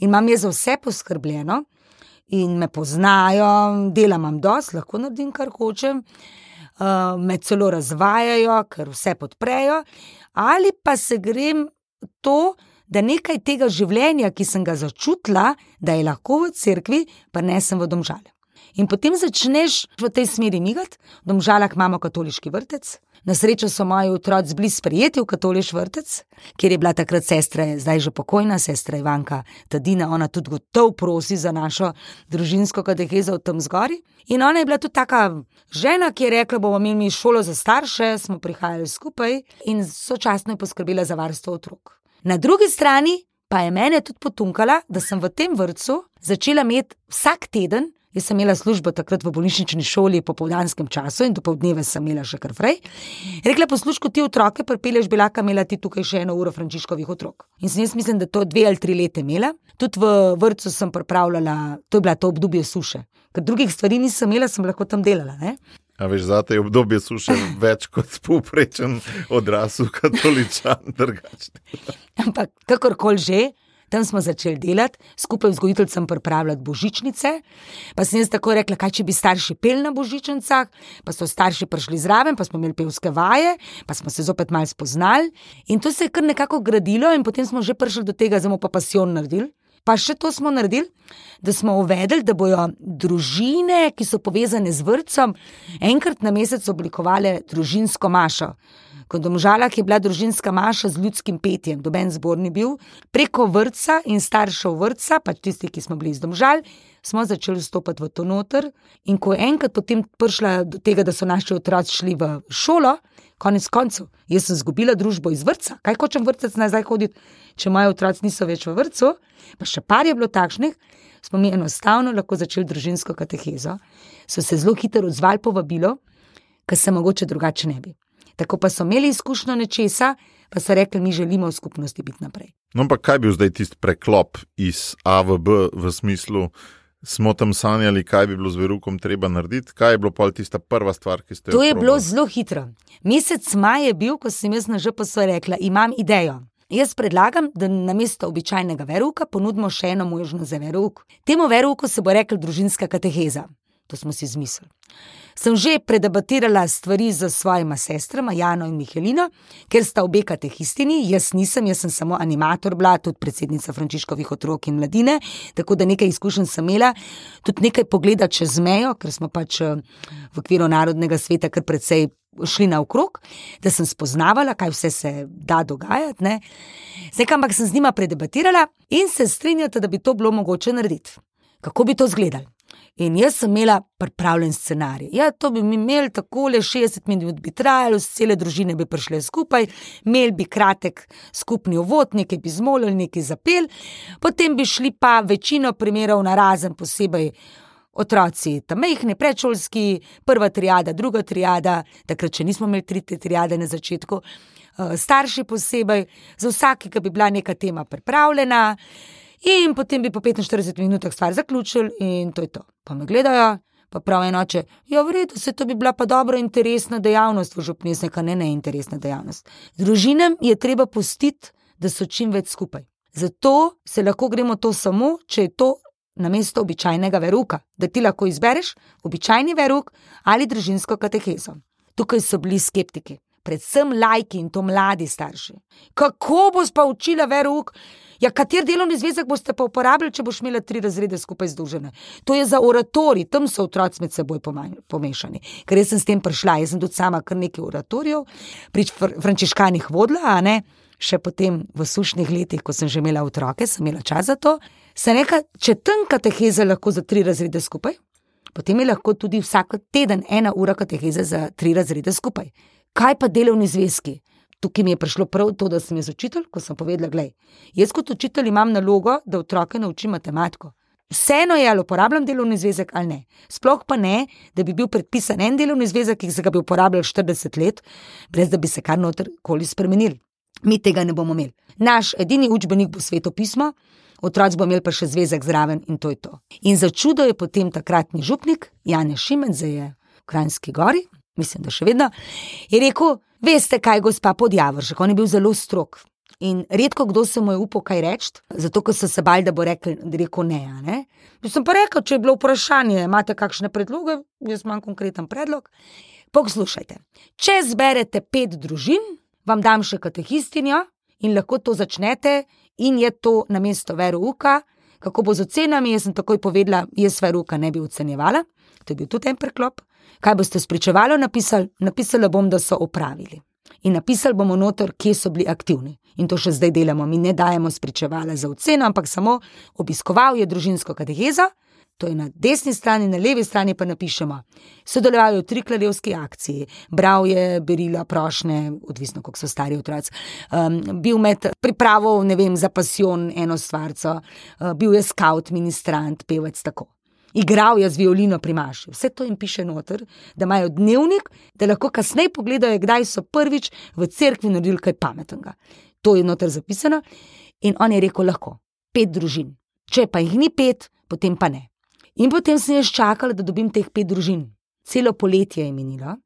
[SPEAKER 3] in imam je za vse poskrbljeno in me poznajo, delam dosti, lahko naredim kar hočem, uh, me celo razvajajo, ker vse podprejo, ali pa se grem to. Da nekaj tega življenja, ki sem ga začutila, da je lahko v cerkvi, pa ne sem v domžalju. In potem začneš v tej smeri migati, v domžalah imamo katoliški vrtec. Na srečo so moji otroci bili sprejeti v katoliški vrtec, kjer je bila takrat sestra, zdaj že pokojna sestra Ivanka Tadina, ona tudi gotov prosi za našo družinsko katehezo v tem zgori. In ona je bila tudi taka žena, ki je rekla: bomo imeli šolo za starše, smo prihajali skupaj in sočasno je poskrbela za varstvo otrok. Na drugi strani pa je mene tudi potunkala, da sem v tem vrtu začela imeti vsak teden Jaz sem imela službo takrat v bolnišnični šoli po povdanskem času in do povdneve sem imela še kar frej. Rekla, poslušaj, ti otroke pripelješ, bila ka imela ti tukaj še eno uro frančiškovih otrok. In sem jaz mislim, da to dve ali tri leta imela. Tudi v vrtu sem pripravljala, to je bila to obdobje suše. Ker drugih stvari nisem imela, sem lahko tam delala. Ne?
[SPEAKER 1] A veš, za te obdobje suše več kot povprečen odrasel katoličan.
[SPEAKER 3] Ampak kakorkoli že. Tam smo začeli delati, skupaj z vzgojiteljcem pripravljati božičnice. Pa sem jaz tako rekla, kaj če bi starši pel na božičnicah, pa so starši prišli zraven, pa smo imeli pevske vaje, pa smo se zopet malo spoznali. In to se je kar nekako gradilo, in potem smo že prišli do tega, da smo pa pasijon naredili. Pa še to smo naredili, da smo uvedli, da bodo družine, ki so povezane z vrtcem, enkrat na mesec oblikovali družinsko mašo. Kot domžalah je bila družinska maša z ljudskim petjem, doben zbor ni bil, preko vrca in staršev vrca, pač tisti, ki smo bili iz domžal, smo začeli vstopati v to noter. In ko je enkrat potem prišla do tega, da so naši otroci šli v šolo, konec koncev, jaz sem izgubila družbo iz vrca, kaj hočem vrtec nazaj hoditi, če moji otroci niso več v vrtu, pa še par je bilo takšnih. Smo mi enostavno lahko začeli družinsko katehezo, so se zelo hitro odzvali povabilo, kar se mogoče drugače ne bi. Tako pa so imeli izkušnjo nečesa, pa so rekli, mi želimo v skupnosti biti naprej.
[SPEAKER 1] No, pa kaj bi bil zdaj tisti preklop iz A v B v smislu, smo tam sanjali, kaj bi bilo z verukom treba narediti, kaj je bilo pa tista prva stvar, ki ste jo.
[SPEAKER 3] To je bilo zelo hitro. Mesec maj je bil, ko sem jaz na ŽPS rekla, imam idejo. Jaz predlagam, da na mesto običajnega veruka ponudimo še eno možnost za veruk. Temu veruku se bo rekla družinska kateheza. To smo si izmislili sem že predebatirala stvari z svojima sestrama, Jano in Mihelino, ker sta obe katehistini, jaz nisem, jaz sem samo animator, bila tudi predsednica Frančiškovih otrok in mladine, tako da nekaj izkušenj sem imela, tudi nekaj pogleda čez mejo, ker smo pač eh, v okviru narodnega sveta kar precej šli naokrog, da sem spoznavala, kaj vse se da dogajati. Zdaj, ampak sem z njima predebatirala in se strinjata, da bi to bilo mogoče narediti. Kako bi to izgledalo? In jaz sem imela pripravljen scenarij. Ja, to bi mi imeli tako, le 60 minut bi trajalo, cele družine bi prišle skupaj, imeli bi kratek skupni uvod, nekaj bi zmolili, nekaj zapel, potem bi šli pa večino primerov na razen, posebej otroci, tam mehni, predšolski, prva triada, druga triada, takrat še nismo imeli tretje triade na začetku, eh, starši posebej, za vsakega bi bila neka tema pripravljena. In potem bi po 45 minutah stvar zaključili, in to je to. Pa me gledajo, pa pravi enoče, ja, v redu, se to bi bila pa dobra interesna dejavnost, v župni je neka ne neinteresna dejavnost. Družinam je treba pustiti, da so čim več skupaj. Zato se lahko gremo to samo, če je to na mesto običajnega veruka, da ti lahko izbereš običajni veruk ali družinsko katehezo. Tukaj so bili skeptiki, predvsem lajki in to mladi starši. Kako boš pa učila veruk? Ja, kater delovni zvezek boste pa uporabljali, če boš imela tri razrede skupaj združene? To je za oratorij, tam so otroci med seboj pomešani. Ker jaz sem s tem prišla, jaz sem tudi sama kar nekaj oratorijev, pri frančiškanih vodila, a ne. Še potem v sušnih letih, ko sem že imela otroke, sem imela čas za to. Se reka, če tam kateheze lahko za tri razrede skupaj, potem je lahko tudi vsak teden ena ura kateheze za tri razrede skupaj. Kaj pa delovni zvezki? Tukaj mi je prišlo prav to, da sem jaz učitelj, ko sem povedala, gledaj, jaz kot učitelj imam nalogo, da otroke naučim matematiko. Vseeno je, ali uporabljam delovni zvezek ali ne. Sploh pa ne, da bi bil predpisan en delovni zvezek, ki se ga bi uporabljal 40 let, brez da bi se kar noter koli spremenil. mi tega ne bomo imeli. Naš edini učbenik bo svetopismo, otroci bomo imeli pa še zvezek zraven in to je to. In za čudo je potem takratni župnik, Jan Šimen, zdaj je v Krajnski gori, mislim, da še vedno, je rekel: Veste, kaj, gospa Podjavršek, on je bil zelo strok. In redko kdo se mu je upal kaj reči, zato ker so se bali, da bo rekel, da rekel ne. ne? Sem pa rekel, če je bilo vprašanje, imate kakšne predloge, jaz imam konkreten predlog. Poslušajte, če zberete pet družin, vam dam še katehistinjo in lahko to začnete, in je to na mesto verouka. Kako bo z ocenami, jaz sem takoj povedala, jaz verouka ne bi ocenjevala, to je bil tudi en preklop. Kaj boste spričevalo napisali? Napisala bom, da so opravili. In napisali bomo noter, kje so bili aktivni. In to še zdaj delamo. Mi ne dajemo spričevala za oceno, ampak samo obiskoval je družinsko katehezo, to je na desni strani, na levi strani pa napišemo. Sodeloval je v triklajevski akciji, bral je berila, prošne, odvisno, koliko so stari otroci. Um, bil med pripravo, ne vem, za pasion eno stvarco, uh, bil je scout, ministrant, pevec tako. Igral je z violino pri Maši. Vse to jim piše noter, da imajo dnevnik, da lahko kasneje pogledajo, kdaj so prvič v cerkvi naredili kaj pametnega. To je noter zapisano. In on je rekel: lahko, pet družin. Če pa jih ni pet, potem pa ne. In potem sem jaz čakala, da dobim teh pet družin. Celo poletje je minilo,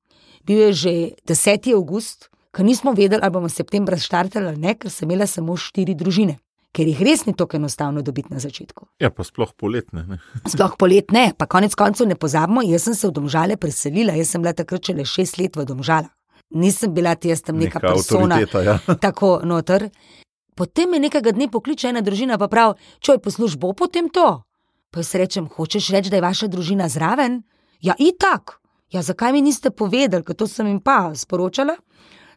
[SPEAKER 3] bil je že 10. august, ker nismo vedeli, ali bomo septembra štartali ali ne, ker sem imela samo štiri družine. Ker jih res ni tako enostavno dobiti na začetku.
[SPEAKER 1] Ja, pa sploh poletne. Ne?
[SPEAKER 3] Sploh poletne, pa konec koncev ne pozabimo, jaz sem se v Domžale preselila, jaz sem bila takrat šele šest let v Domžala. Nisem bila ti jaz tam neka, neka persona.
[SPEAKER 1] Ja.
[SPEAKER 3] Tako noter. Potem me nekega dne pokliče ena družina, pa pravi: Čoj, posluš, bo potem to. Pa jaz rečem, hočeš reči, da je vaša družina zraven? Ja, itak. Ja, zakaj mi niste povedali, ker to sem jim pa sporočala?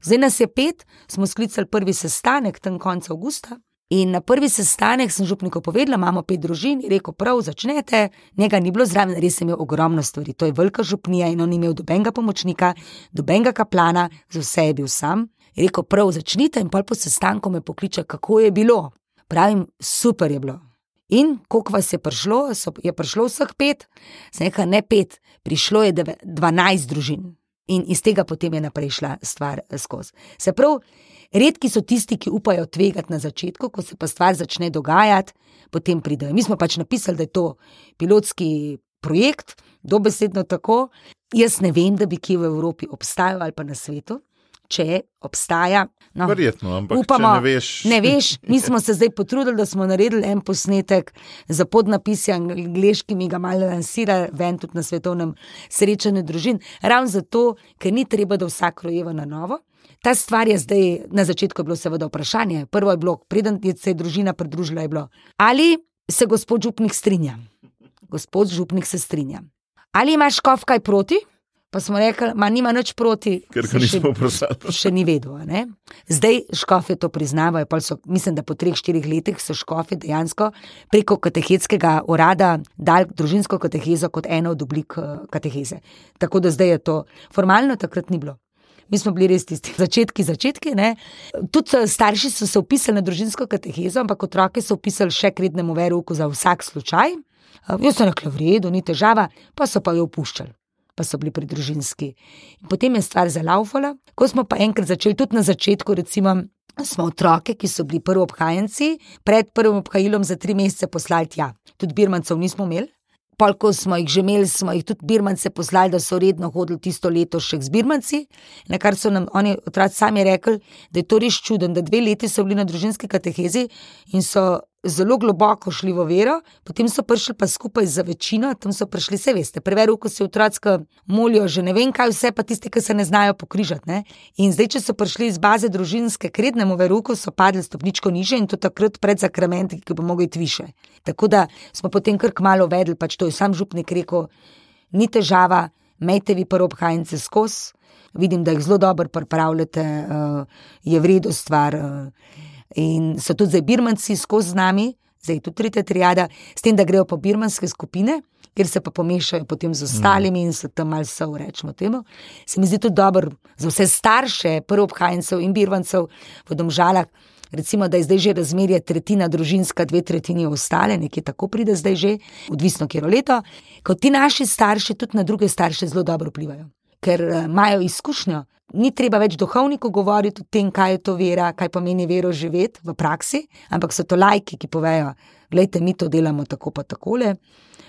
[SPEAKER 3] Zdaj nas je pet, smo sklicali prvi sestanek tam konca avgusta. In na prvi sestanek sem župniku povedala, imamo pet družin, rekel prav, začnete, njega ni bilo zraven, res sem imel ogromno stvari. To je velika župnija in on ni imel dobenega pomočnika, dobenega kaplana, za vse je bil sam. Rekel prav, začnite in pol po sestanku me pokliče, kako je bilo. Pravim, super je bilo. In koliko vas je prišlo, so, je prišlo vseh pet, nekaj ne pet, prišlo je dvanajst družin. In iz tega potem je naprej šla stvar eh, skozi. Se pravi, redki so tisti, ki upajo tvegati na začetku, ko se pa stvar začne dogajati, potem pridejo. Mi smo pač napisali, da je to pilotski projekt, dobesedno tako. Jaz ne vem, da bi kje v Evropi obstajal ali pa na svetu če obstaja.
[SPEAKER 1] No, Verjetno, ampak upamo, ne veš.
[SPEAKER 3] ne veš. Mi smo se zdaj potrudili, da smo naredili en posnetek za podnapisi angliški, mi ga malo lansira, ven tudi na svetovnem srečanju družin. Ravno zato, ker ni treba, da vsak rojeva na novo. Ta stvar je zdaj, na začetku je bilo seveda vprašanje. Prvo je bilo, preden je se družina pridružila, je bilo, ali se gospod Župnik strinja. Gospod Župnik se strinja. Ali imaš kov kaj proti? Pa smo rekli, da nima nič proti.
[SPEAKER 1] Ker ga nismo vprašali.
[SPEAKER 3] Še ni vedel. Zdaj škofe to priznavajo. So, mislim, da po treh, štirih letih so škofe dejansko preko katehetskega urada dal družinsko katehezo kot eno od oblik eh, kateheze. Tako da zdaj je to formalno, takrat ni bilo. Mi smo bili res tisti začetki, začetki. Ne? Tudi eh, starši so se upisali na družinsko katehezo, ampak otroke so upisali še k rednemu veruku za vsak slučaj. Eh, jaz sem rekel, v redu, ni težava, pa so pa jo opuščali pa so bili pridružinski. In potem je stvar zalaufala. Ko smo pa enkrat začeli, tudi na začetku, recimo, smo otroke, ki so bili prvi obhajenci, pred prvim obhajilom za tri mesece poslali tja. Tudi birmancev nismo imeli. Polko smo jih že imeli, smo jih tudi birmance poslali, da so redno hodili tisto leto še z birmanci. Na kar so nam oni otroci sami rekli, da je to res čudno, da dve leti so bili na družinski katehezi in so zelo globoko šli v vero, potem so prišli pa skupaj za večino, tam so prišli, vse veste, preveril, ko se otroci molijo, že ne vem kaj vse, pa tisti, ki se ne znajo pokrižati. Ne? In zdaj, če so prišli iz baze družinske k rednemu veruku, so padli stopničko niže in to takrat pred zakramenti, ki bo mogel iti više. Tako da smo potem kar kmalo vedeli, pač to je sam župnik rekel, ni težava, mejte vi prvo obhajence skozi. Vidim, da jih zelo dobro pripravljate, uh, je vredno stvar. In so tudi zdaj birmanci skozi z nami, zdaj tudi tretja triada, s tem, da grejo po birmanske skupine, kjer se pa pomešajo potem z ostalimi in so tam malce so, rečemo temu. Se mi zdi tudi dobro za vse starše, prvobhajencev in birmancev v domžalah. Recimo, da je zdaj že razmerje tretjina družinska, dve tretjini ostale, nekje tako pride zdaj že, odvisno, kje je leto. Kot ti naši starši, tudi na druge starše zelo dobro vplivajo, ker eh, imajo izkušnjo ni treba več duhovniku govoriti o tem, kaj je to vera, kaj pomeni vero živeti v praksi, ampak so to lajki, ki povejo, gledajte, mi to delamo tako pa takole.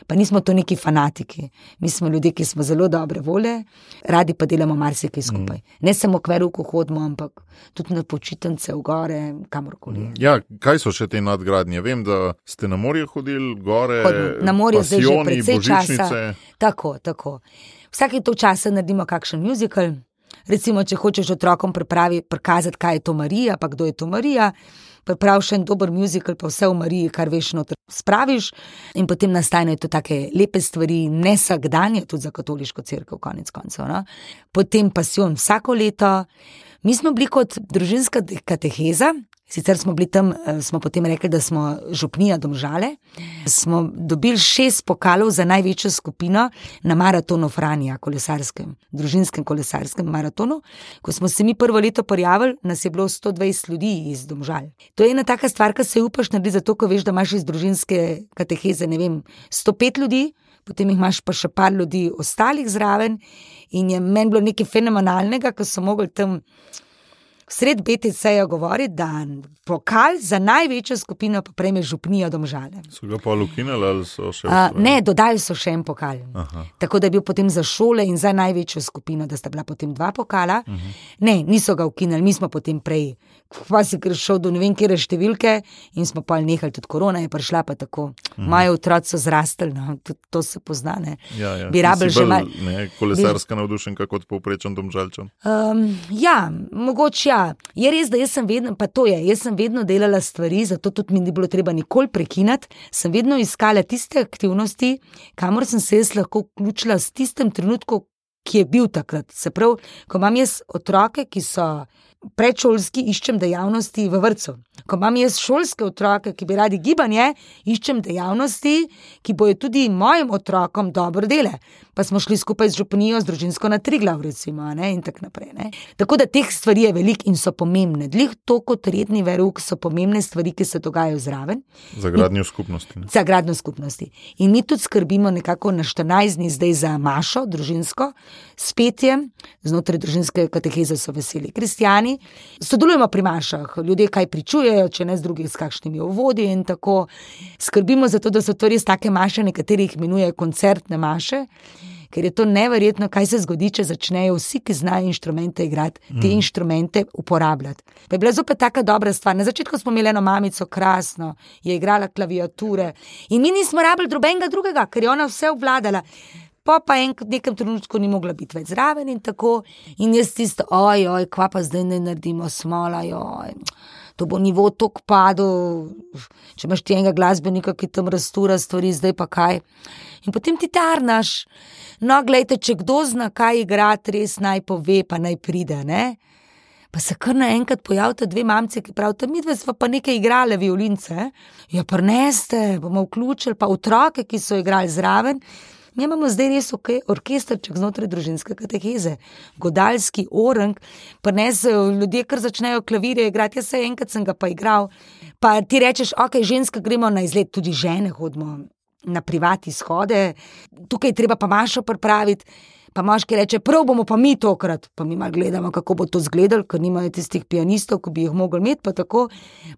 [SPEAKER 3] Pa nismo to neki fanatiki, mi smo ljudje, ki smo zelo dobre volje, radi pa delamo marsikaj skupaj. Mm. Ne samo k veru, ko hodimo, ampak tudi na počitnice, v gore, kamorkoli.
[SPEAKER 1] Mm. Ja, kaj so še te nadgradnje? Vem, da ste na morje hodili, gore.
[SPEAKER 3] Hodim. Na morje zdaj že precej časa. Tako, tako. Vsake to časa naredimo kakšen muzikal. Recimo, če hočeš otrokom prikazati, kaj je to Marija, pa kdo je to Marija pripravi še en dober muzikal, pa vse v Mariji, kar veš, noter spraviš, in potem nastanejo to take lepe stvari, ne vsak dan, tudi za katoliško crkvo, konec koncev. No? Potem pasijon vsako leto. Mi smo bili kot družinska kateheza, Sicer smo bili tam, eh, smo potem rekli, da smo župnija domžale. Smo dobili šest pokalov za največjo skupino na maratonu Franja, kolesarskem, družinskem kolesarskem maratonu. Ko smo se mi prvo leto prijavili, nas je bilo 120 ljudi iz domžal. To je ena taka stvar, ki se upaš narediti, zato ko veš, da imaš iz družinske kateheze, ne vem, 105 ljudi, potem imaš pa še par ljudi ostalih zraven. In je meni bilo nekaj fenomenalnega, ko so mogli tam sred BTC-ja govori, da pokal za največjo skupino pa prejme župnijo domžale.
[SPEAKER 1] So ga pa lukinali ali so še?
[SPEAKER 3] Uh, ne, dodali so še en pokal. Aha. Tako da je bil potem za šole in za največjo skupino, da sta bila potem dva pokala. Uh mhm. -huh. Ne, niso ga ukinili, mi smo potem prej, pa si prišel do ne vem, kje številke in smo pa nehali, tudi korona je prišla, pa tako. Moje otroci so zrastli, no, tudi to se pozna.
[SPEAKER 1] Ja, ja. Bi rabili že malo. Kolesarska bi... navdušen, kot povprečen domžalčan.
[SPEAKER 3] Um, ja, mogoče ja je res, da sem vedno, pa to je, jaz sem vedno delala stvari, zato tudi mi ni bilo treba nikoli prekinati. Sem vedno iskala tiste aktivnosti, kamor sem se jaz lahko vključila v tistem trenutku, ki je bil takrat. Se pravi, ko imam jaz otroke, ki so predšolski, iščem dejavnosti v vrtu. Ko imam jaz šolske otroke, ki bi radi gibanje, iščem dejavnosti, ki bojo tudi mojim otrokom dobro dele. Pa smo šli skupaj z župnijo, z družinsko na tri glav, recimo, ne, in tako naprej. Ne. Tako da teh stvari je veliko in so pomembne. Dlih to kot redni veruk so pomembne stvari, ki se dogajajo zraven.
[SPEAKER 1] Za gradnjo skupnosti.
[SPEAKER 3] Ne. Za gradnjo skupnosti. In mi tudi skrbimo nekako na 14 dni zdaj za Mašo, družinsko, s petjem, znotraj družinske kateheze so veseli kristijani. Sodelujemo pri Mašah, ljudje kaj pričujejo, če ne z drugimi, s kakšnimi uvodi in tako. Skrbimo za to, da so to res take maše, nekateri jih imenujejo koncertne maše ker je to neverjetno, kaj se zgodi, če začnejo vsi, ki znajo inštrumente igrati, te mm. inštrumente uporabljati. Pa je bila zopet tako dobra stvar. Na začetku smo imeli eno mamico, krasno, je igrala klaviature in mi nismo rabili drugega, ker je ona vse obvladala. Pa pa en nekem trenutku ni mogla biti več zraven in tako. In jaz tisto, oj, oj, kva pa zdaj ne naredimo, smola, oj. To bo nivo tako padlo, če imaš ti enega glasbenika, ki tam rastura stvari, zdaj pa kaj. In potem ti tarnaš. No, gledajte, če kdo zna, kaj igrati, res naj pove, pa naj pride. Ne? Pa se kar naenkrat pojavita dve mamci, ki pravita, mi dve smo pa nekaj igrali, violince. Ja, prneste, bomo vključili pa otroke, ki so igrali zraven. Mi imamo zdaj res okay, orkestrček znotraj družinske kateheze, godalski orang, pa ne se ljudje, kar začnejo klavirje igrati. Jaz se enkrat sem ga pa igral. Pa ti rečeš, ok, ženska, gremo na izlet, tudi žene hodimo na privati shode, tukaj treba pa mašo pripraviti. Pa moški reče, prav bomo pa mi tokrat, pa mi malo gledamo, kako bo to izgledalo, ker nimajo tistih pianistov, ki bi jih mogli imeti. Pa,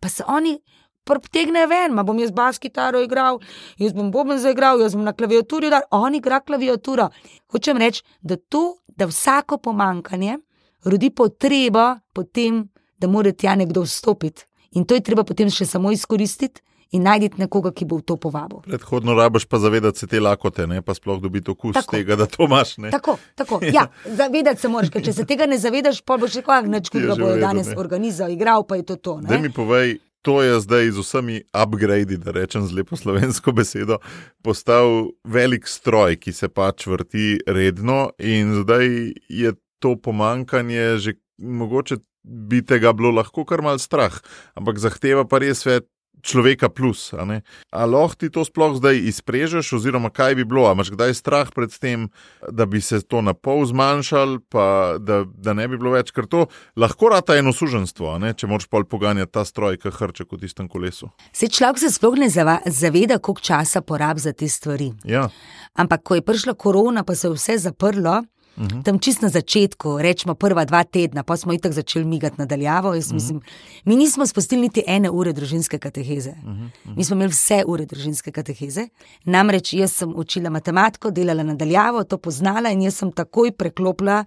[SPEAKER 3] pa se oni pritegne ven, ma bom jaz bas kitaro igral, jaz bom boben zaigral, jaz bom na klaviaturi, da on igra klaviaturo. Hočem reči, da to, da vsako pomankanje rodi potrebo po tem, da mora tja nekdo vstopiti. In to je treba potem še samo izkoristiti in najti nekoga, ki bo v to povabil.
[SPEAKER 1] Predhodno rabiš pa zavedati se te lakote, ne pa sploh dobiti okus tako. tega, da to imaš. Ne?
[SPEAKER 3] Tako, tako. Ja, zavedati se moraš, ker če se tega ne zavedaš, pa boš rekel, da neč kdo bo danes organiziral, igral pa je to. to
[SPEAKER 1] da mi povej. To je zdaj z vsemi upgradi, da rečem z lepo slovensko besedo, postal velik stroj, ki se pač vrti redno, in zdaj je to pomankanje že mogoče bi tega bilo lahko kar mal strah, ampak zahteva pa res več človeka plus. Ali lahko ti to sploh zdaj izprežeš, oziroma kaj bi bilo? Imáš kdaj strah pred tem, da bi se to na pol zmanjšal, pa da, da ne bi bilo več, ker to lahko rata eno suženstvo, če moraš pol poganjati ta stroj, ki hrče kot istem kolesu.
[SPEAKER 3] Se človek se sploh ne zaveda, koliko časa porab za te stvari.
[SPEAKER 1] Ja.
[SPEAKER 3] Ampak, ko je prišla korona, pa se je vse zaprlo. Uh -huh. Tam čist na začetku, rečemo prva dva tedna, pa smo itak začeli migati nadaljavo. Uh -huh. mislim, mi nismo spustili niti ene ure družinske kateheze. Uh -huh. Uh -huh. Mi smo imeli vse ure družinske kateheze. Namreč jaz sem učila matematiko, delala nadaljavo, to poznala in jaz sem takoj preklopila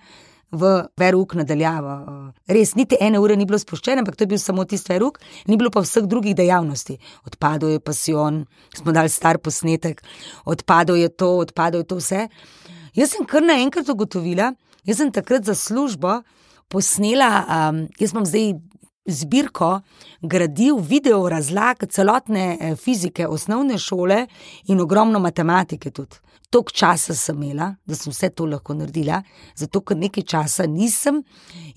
[SPEAKER 3] v veruk nadaljavo. Res, niti ene ure ni bilo spuščene, ampak to je bil samo tisti veruk, ni bilo pa vseh drugih dejavnosti. Odpadel je pasion, smo dali star posnetek, odpadel je to, odpadel je to vse. Jaz sem kar naenkrat ugotovila, jaz sem takrat za službo posnela, um, jaz imam zdaj zbirko gradiv, video razlag celotne eh, fizike, osnovne šole in ogromno matematike tudi. Tok časa sem imela, da sem vse to lahko naredila, zato ker nekaj časa nisem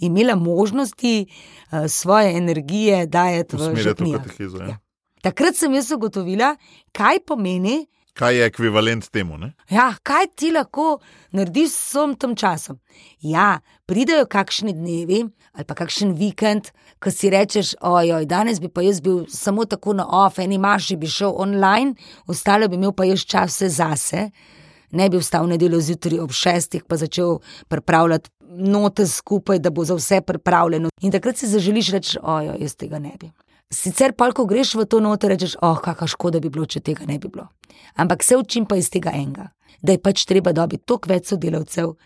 [SPEAKER 3] imela možnosti uh, svoje energije dajati v življenje. Ja. Takrat sem jaz ugotovila, kaj pomeni,
[SPEAKER 1] kaj je ekvivalent temu.
[SPEAKER 3] Ja, kaj ti lahko narediš s vsem tem časom? Ja, pridejo kakšni dnevi ali pa kakšen vikend, ko si rečeš, ojoj, danes bi pa jaz bil samo tako na off, eni maši bi šel online, ostale bi imel pa jaz čas zase. Ne bi vstal nedeljo zjutraj ob šestih, pa začel pripravljati note skupaj, da bo za vse pripravljeno. In takrat si zaželiš reči, ojoj, jaz tega ne bi. Sicer pa, ko greš v to noto, rečeš, oh, kakšna škoda bi bilo, če tega ne bi bilo. Ampak se učim pa iz tega enega, da je pač treba dobiti toliko več sodelavcev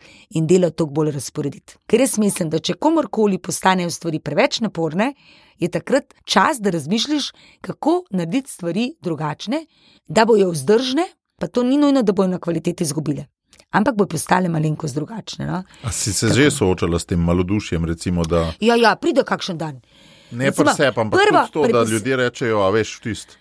[SPEAKER 3] in delo toliko bolj razporediti. Ker res mislim, da če komorkoli postanejo stvari preveč naporne, je takrat čas, da razmišljiš, kako narediti stvari drugačne, da bojo vzdržne, pa to ni nujno, da bojo na kvaliteti izgubile. Ampak bo postale malenkost drugačne. No?
[SPEAKER 1] A si se Tako. že soočala s tem malodušjem? Recimo, da...
[SPEAKER 3] Ja, ja, pride kakšen dan.
[SPEAKER 1] Ne pa vse, ampak prvo to, da ljudje rečejo, a veš, tisti.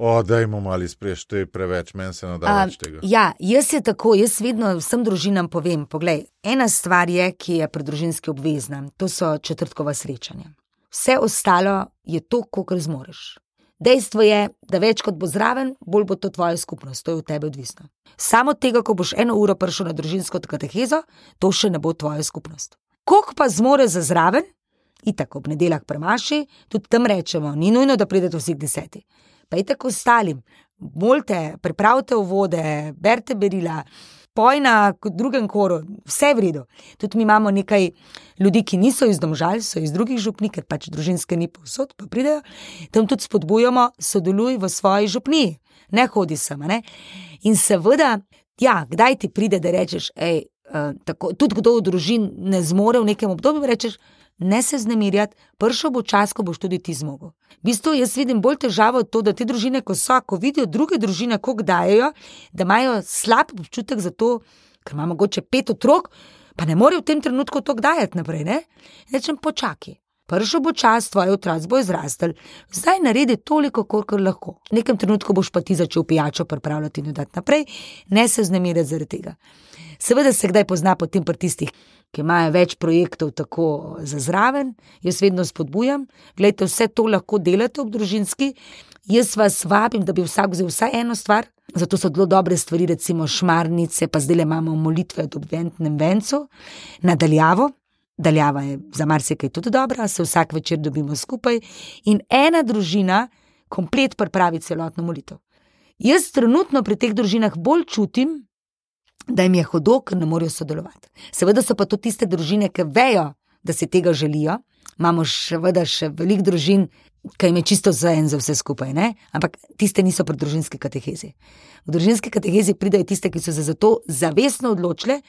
[SPEAKER 1] O, da imamo mali spreš, to je preveč, meni se nadaja več tega.
[SPEAKER 3] Ja, jaz je tako, jaz vedno vsem družinam povem: poglej, ena stvar je, ki je pri družinski obvezna, to so četrtkova srečanja. Vse ostalo je to, kar zmoriš. Dejstvo je, da več kot bo zraven, bolj bo to tvoja skupnost, to je od tebe odvisno. Samo tega, ko boš eno uro prišel na družinsko katehezo, to še ne bo tvoja skupnost. Kok pa zmore za zraven, Itak ob nedeljah premaši, tudi tam rečemo, ni nujno, da pridete vsi deseti. Pa je tako ostalim, molte, pripravite vode, berte berila, poj na drugem koru, vse v redu. Tudi mi imamo nekaj ljudi, ki niso iz domžal, so iz drugih župni, ker pač družinske ni povsod, pa pridejo. Tam tudi spodbujamo, sodeluj v svoji župni, ne hodi sem. Ne? In seveda, ja, kdaj ti pride, da rečeš, hej, uh, tudi kdo v družini ne zmore v nekem obdobju, rečeš ne se znemirjati, pršo bo čas, ko boš tudi ti zmogel. V bistvu jaz vidim bolj težavo to, da te družine, ko so, ko vidijo druge družine, kako dajo, da imajo slab občutek za to, ker ima mogoče pet otrok, pa ne morejo v tem trenutku to dajati naprej. Ne? Rečem, počakaj. Prvo bo čas, tvoj otrok bo izrastel, zdaj naredi toliko, koliko lahko. V nekem trenutku boš pa ti začel pijačo pripravljati in dati naprej, ne se znemirjati zaradi tega. Seveda se kdaj pozna po tem pri tistih, ki imajo več projektov tako za zraven, jaz vedno spodbujam, gledajte, vse to lahko delate ob družinski. Jaz vas vabim, da bi vsak vzel vsaj eno stvar, zato so zelo dobre stvari, recimo šmarnice, pa zdaj le imamo molitve ob ventnem vencu, nadaljavo. Daljava je za marsikaj tudi dobra, se vsak večer dobimo skupaj in ena družina komplet pripravi celotno molitev. Jaz trenutno pri teh družinah bolj čutim, da jim je hudo, ker ne morejo sodelovati. Seveda so pa to tiste družine, ki vejo, da si tega želijo. Imamo še, veda, še veliko družin, ki jim je čisto za en, za vse skupaj, ne? ampak tiste niso pri družinski katehezi. V družinski katehezi pridajo tiste, ki so se za to zavestno odločile,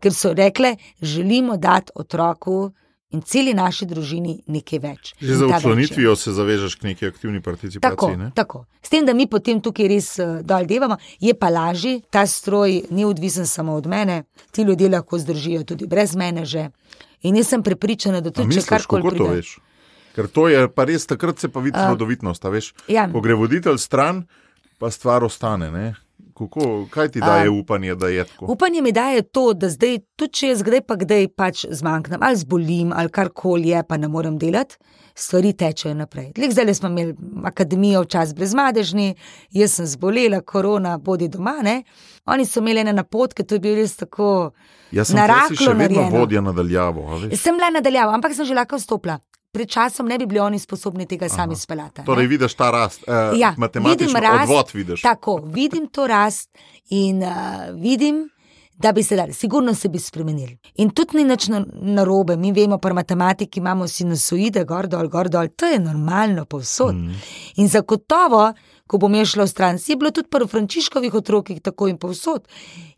[SPEAKER 3] ker so rekle: želimo dati otroku in celi naši družini nekaj več.
[SPEAKER 1] Že za učlenitvijo se zavežeš k neki aktivni participaciji.
[SPEAKER 3] Tako,
[SPEAKER 1] ne?
[SPEAKER 3] tako. S tem, da mi potem tukaj res uh, dol devamo, je pa lažje, ta stroj ni odvisen samo od mene, ti ljudje lahko zdržijo tudi brez mene že. In jaz sem prepričana, da tudi če karkoli to veš.
[SPEAKER 1] Ker to je pa res, takrat se pa vidi uh, rodovitnost. Ja. Ko gre voditelj stran, pa stvar ostane. Ne? Kako, kaj ti daje um, upanje, da je tako?
[SPEAKER 3] Upanje mi daje to, da zdaj, tudi če jaz kdaj pa kdaj pač zmanjknem, ali zbolim, ali karkoli je, pa ne morem delati, stvari tečejo naprej. Lek zdaj smo imeli akademijo včasih brezmadežni, jaz sem zbolela, korona, bodi doma. Ne? Oni so imeli ene napotke, to je bilo res tako.
[SPEAKER 1] Jaz sem lahko vedno vodja nadaljavo.
[SPEAKER 3] Sem bila nadaljavo, ampak sem že lahko vstopila pred časom ne bi bili oni sposobni tega Aha. sami speljati.
[SPEAKER 1] Torej, vidiš ta rast, eh, ja, matematični rast, odvod. Vidiš.
[SPEAKER 3] Tako, vidim to rast in uh, vidim, da bi se dali, sigurno se bi spremenili. In tudi ni nič na- narobe, mi vemo, pri matematiki imamo sinusoide, gor dol, gor dol, to je normalno povsod.
[SPEAKER 1] Mm.
[SPEAKER 3] In zagotovo, ko bom šla v stran, si je bilo tudi pri Frančiškovih otrokih tako in povsod.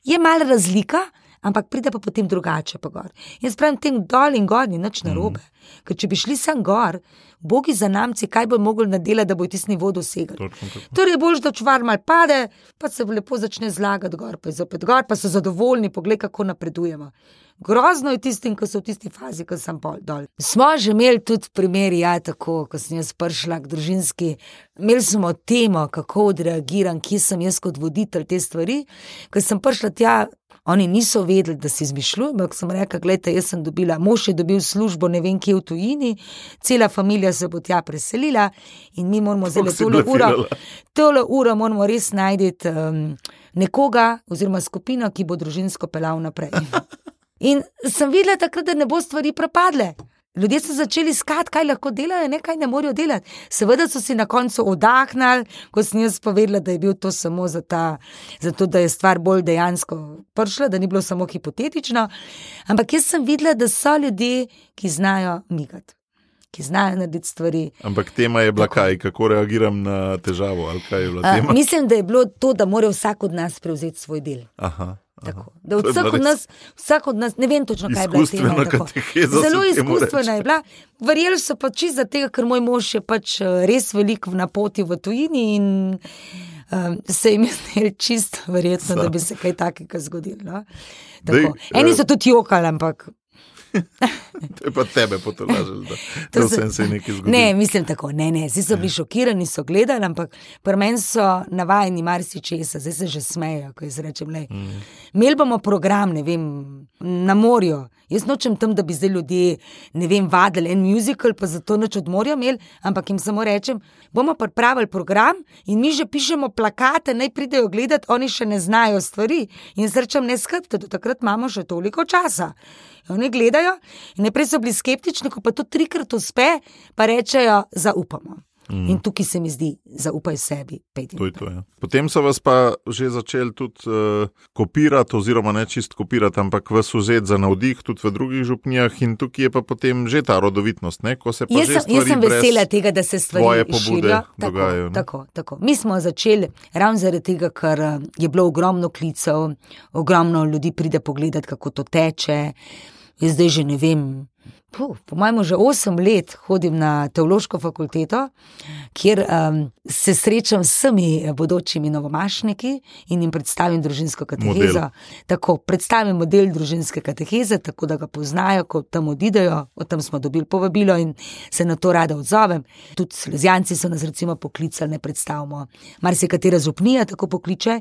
[SPEAKER 3] Je malo razlika, ampak pride pa potem drugače pa gor. Jaz pravim, tem dol in gor ni nič narobe. Mm. Ker če bi šli sem gor, bogi za namci, kaj bo mogli narediti, da bo tisti nivo dosegli.
[SPEAKER 1] Točno tako.
[SPEAKER 3] Torej, bolj, da čuvar mal pade, pa se lepo začne zlagati gor, pa je zopet gor, pa so zadovoljni, pogled, kako napredujemo. Grozno je tistim, ki so v tisti fazi, ko sem pol dol. Smo že imeli tudi primeri, ja, tako, ko sem jaz prišla k družinski, imeli smo temo, kako odreagiram, kje sem jaz kot voditelj te stvari. Ko sem prišla tja, oni niso vedeli, da si izmišljujem, ampak sem rekla, gledajte, jaz sem dobila, mož je dobil službo ne vem kje v tujini, cela družina se bo tja preselila in mi moramo
[SPEAKER 1] si
[SPEAKER 3] tole uro. Tole uro moramo res najti um, nekoga, oziroma skupino, ki bo družinsko pelal naprej. In sem videla takrat, da ne bo stvari propadle. Ljudje so začeli iskati, kaj lahko delajo, ne kaj ne morejo delati. Seveda so si na koncu oddahnili, ko sem jaz povedala, da je bil to samo za ta, zato da je stvar bolj dejansko prišla, da ni bilo samo hipotetično. Ampak jaz sem videla, da so ljudje, ki znajo migati, ki znajo narediti stvari.
[SPEAKER 1] Ampak tema je bila
[SPEAKER 3] Tako.
[SPEAKER 1] kaj, kako reagiram na težavo
[SPEAKER 3] A, mislim, da je bilo to, da mora vsak od nas prevzeti svoj del.
[SPEAKER 1] Aha.
[SPEAKER 3] Tako. Da
[SPEAKER 1] bila
[SPEAKER 3] od nas, vsak od nas, ne vem točno, kaj je
[SPEAKER 1] Izkustvena
[SPEAKER 3] tema. Zelo izkustvena je bila. Verjeli so pa čisto zato, ker moj mož je pač eh, res velik na poti v tujini in um, se jim je zdelo čisto verjetno, da bi se kaj takega zgodilo. No?
[SPEAKER 1] Dej.
[SPEAKER 3] Eni
[SPEAKER 1] eh,
[SPEAKER 3] so tudi jokali, ampak
[SPEAKER 1] To je pa tebe potolažilo, da, da
[SPEAKER 3] se-
[SPEAKER 1] vsem se je nekaj zgodilo.
[SPEAKER 3] Ne, mislim tako, ne, ne, vsi so bili šokirani, so gledali, ampak pri meni so navajeni marsičesa, zdaj se že smejijo, ko jaz rečem, le.
[SPEAKER 1] Mm.
[SPEAKER 3] Imeli bomo program, ne vem, na morju. Jaz nočem tam, da bi zdaj ljudje, ne vem, vadili en muzikal, pa zato noč od morja imeli, ampak jim samo rečem, bomo pripravili program in mi že pišemo plakate, naj pridejo gledati, oni še ne znajo stvari. In jaz rečem, ne skrbite, do takrat imamo še toliko časa. Oni gledajo in najprej so bili skeptični, ko pa to trikrat uspe, pa rečejo, zaupamo. Mm. In tukaj se mi zdi, zaupaj sebi.
[SPEAKER 1] To to, ja. Potem so vas pa že začeli tudi uh, kopirati, oziroma ne čist kopirati, ampak vas vzeti za navdih tudi v drugih župnijah, in tukaj je pa potem že ta rodovitnost, ne? ko se pa
[SPEAKER 3] Jaz sem, jaz sem vesela tega, da se stvari širijo.
[SPEAKER 1] dogajajo, ne?
[SPEAKER 3] Tako, tako, tako. Mi smo začeli ravno zaradi tega, ker eh, je bilo ogromno klicev, ogromno ljudi pride pogledati, kako to teče. Jaz zdaj že ne vem. Puh, po mojem, že osem let hodim na teološko fakulteto, kjer um, se srečam s vsemi bodočimi novomašniki in jim predstavim družinsko katehezo.
[SPEAKER 1] Model.
[SPEAKER 3] Tako, predstavim model družinske kateheze, tako da ga poznajo, ko tam odidejo. Od tam smo dobili povabilo in se na to rada odzovem. Tudi Slezijanci so nas recimo poklicali, ne predstavimo. Mar se katera župnija tako pokliče.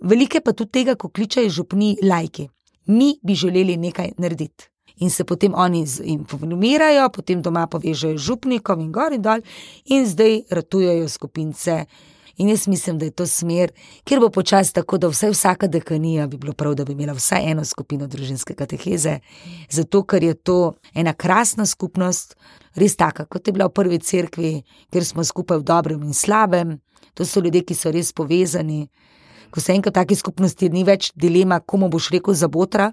[SPEAKER 3] Velike pa tudi tega, ko kličejo župni lajki. Mi bi želeli nekaj narediti. In se potem oni informirajo, potem doma povežejo župnikom in gor in dol, in zdaj ratujejo skupince. In jaz mislim, da je to smer, kjer bo počasi tako, da vsaj vsaka dekanija bi bilo prav, da bi imela vsaj eno skupino družinske kateheze, zato ker je to ena krasna skupnost, res taka, kot je bila v prvi cerkvi, kjer smo skupaj v dobrem in slabem. To so ljudje, ki so res povezani. Ko se enkrat v taki skupnosti ni več dilema, komu boš rekel za botra,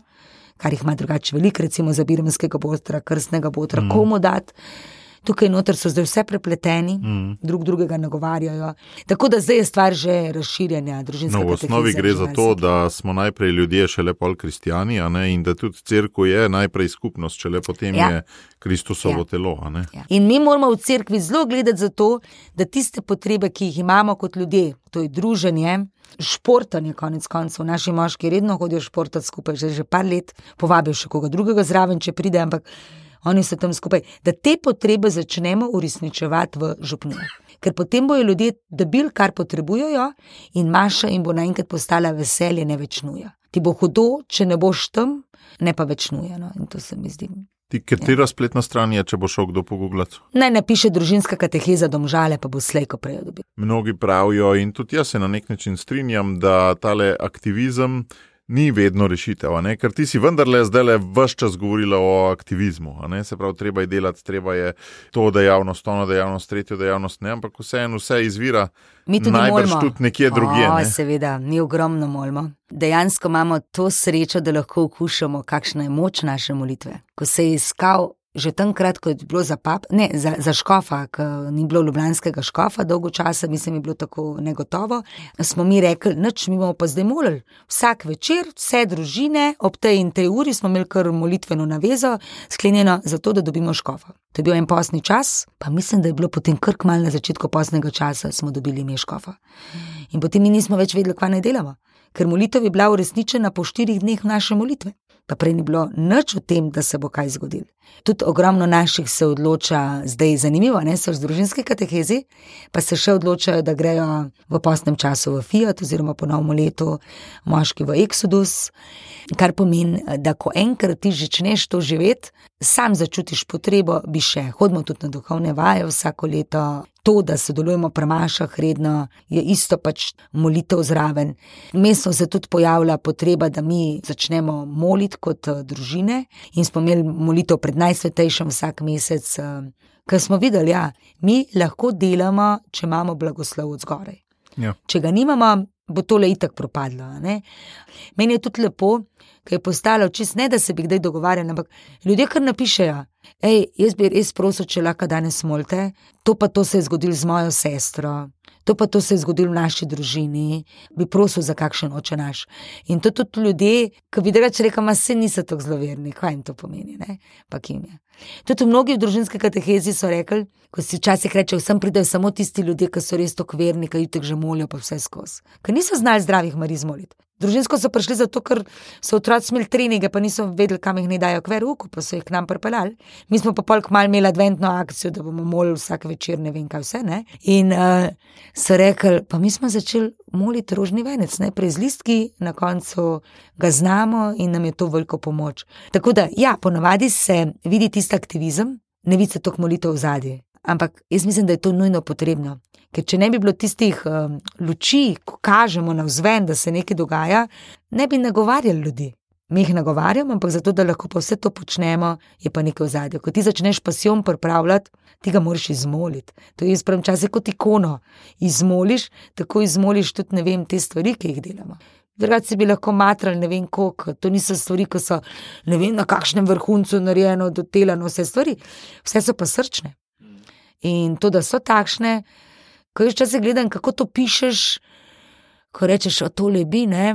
[SPEAKER 3] kar jih ima drugače veliko, recimo za birmskega botra, krstnega botra, mm. komu dati. Tukaj noter so zdaj vse prepleteni, mm. drug drugega nagovarjajo. Tako da zdaj je stvar že razširjanja družinske
[SPEAKER 1] No, v osnovi gre za to, da smo najprej ljudje, šele pol kristijani, in da tudi crkva je najprej skupnost, šele potem
[SPEAKER 3] Ja.
[SPEAKER 1] je Kristusovo
[SPEAKER 3] Ja.
[SPEAKER 1] telo.
[SPEAKER 3] Ja. In mi moramo v cerkvi zelo gledati za to, da tiste potrebe, ki jih imamo kot ljudje, to je druženje, športanje, konec koncev, naši moški redno hodijo športati skupaj, že, že par let, povabijo še koga drugega zraven, če pride, ampak oni so tam skupaj, da te potrebe začnemo uresničevati v župnijah. Ker potem bojo ljudje dobili, kar potrebujejo, in Maša jim bo naenkrat postala veselje, ne več nuja. Ti bo hudo, če ne boš tam, ne pa več nuja. No? In to se mi zdi.
[SPEAKER 1] Ti, katera spletna stran je, če bo šel kdo pogooglati?
[SPEAKER 3] Naj napiše družinska kateheza domžale, pa bo slejko prej dobil.
[SPEAKER 1] Mnogi pravijo, in tudi jaz se na nek način strinjam, da tale aktivizem ni vedno rešitev, ker ti si vendarle zdaj le vse čas govorila o aktivizmu. Se pravi, treba je delati, treba je to dejavnost, ono dejavnost, tretjo dejavnost, ne? ampak vseeno vse izvira
[SPEAKER 3] Mi tudi
[SPEAKER 1] najbrž
[SPEAKER 3] molimo.
[SPEAKER 1] tudi nekje drugje.
[SPEAKER 3] O,
[SPEAKER 1] ne.
[SPEAKER 3] seveda, mi ogromno molimo. Dejansko imamo to srečo, da lahko okušamo, kakšna je moč naše molitve. Ko se je iskal. Že takrat, ko je bilo za, pap, ne, za, za škofa, ker ni bilo ljubljanskega škofa, dolgo časa, mislim, je bilo tako negotovo, smo mi rekli, noč mi bomo pa zdaj molili. Vsak večer, vse družine, ob tej in tej uri smo imeli kar molitveno navezo, sklenjeno za to, da dobimo škofa. To je bil en posni čas, pa mislim, da je bilo potem kar mal na začetku posnega časa, smo dobili ime škofa. In potem mi nismo več vedeli, kaj naj delamo, ker molitev je bila uresničena po štirih dneh naše molitve. Pa prej ni bilo nič o tem, da se bo kaj zgodilo. Tudi ogromno naših se odloča, zdaj je zanimivo, ne so z družinske katehezi, pa se še odločajo, da grejo v posnem času v Fiat oziroma po novem letu, moški v Exodus. Kar pomeni, da ko enkrat ti začneš to živeti, sam začutiš potrebo, bi še. Hodimo tudi na duhovne vaje vsako leto. To, da sodelujemo pri mašah redno, je isto pač molitev zraven. Mestno se tudi pojavlja potreba, da mi začnemo moliti kot eh, družine in smo imeli molitev pred najsvetejšim vsak mesec, eh, ker smo videli, da ja, mi lahko delamo, če imamo blagoslov od zgoraj.
[SPEAKER 1] Ja.
[SPEAKER 3] Če ga nimamo, bo tole itak propadlo. ne. Meni je tudi lepo, ker je postalo čist ne, da se bi kdaj dogovarjali, ampak ljudje kar napišejo. Ej, jaz bi res prosil, če lahko danes molite, to pa to se je zgodilo z mojo sestro, to pa to se je zgodilo v naši družini, bi prosil za kakšen oče naš. In to tudi ljudje, ki bi reka, ma se niso tako zloverni, kaj jim to pomeni, ne? pa kim je. Tudi mnogi v družinski katehezi so rekli, ko si včasih reče, vsem pridejo samo tisti ljudje, ki so res tako verni, ki jih že molijo, pa vse skozi. Ker niso znali zdravih mariz moliti. Družinsko so prišli zato, ker so otroci imeli treninge, pa niso vedeli, kam jih ne dajo k veruku, pa so jih k nam pripeljali. Mi smo pa polk mal imeli adventno akcijo, da bomo molili vsak večer, ne vem kaj vse. Ne? In uh, so rekli, pa mi smo začeli moliti rožni venec, najprej z listki, na koncu ga znamo in nam je to veliko pomoč. Tako da, ja, ponavadi se vidi tisti aktivizem, ne vidi se tok molitev v zadnji. Ampak jaz mislim, da je to nujno potrebno. Ker če ne bi bilo tistih um, luči, ko kažemo na vzven, da se nekaj dogaja, ne bi nagovarjali ljudi. Mi jih nagovarjamo, ampak zato, da lahko pa vse to počnemo, je pa nekaj v zadju. Ko ti začneš pasijon pripravljati, ti ga moraš izmoliti. To je sprem čase kot ikono. Izmoliš, tako izmoliš tudi ne vem te stvari, ki jih delamo. Drugače bi lahko matrali, ne vem koliko, to niso stvari, ki so ne vem na kakšnem vrhuncu narejeno, dotelano, vse stvari, vse so pa srčne. In to, da so takšne, ko jaz čase gledam, kako to pišeš, ko rečeš, o tole bi, ne,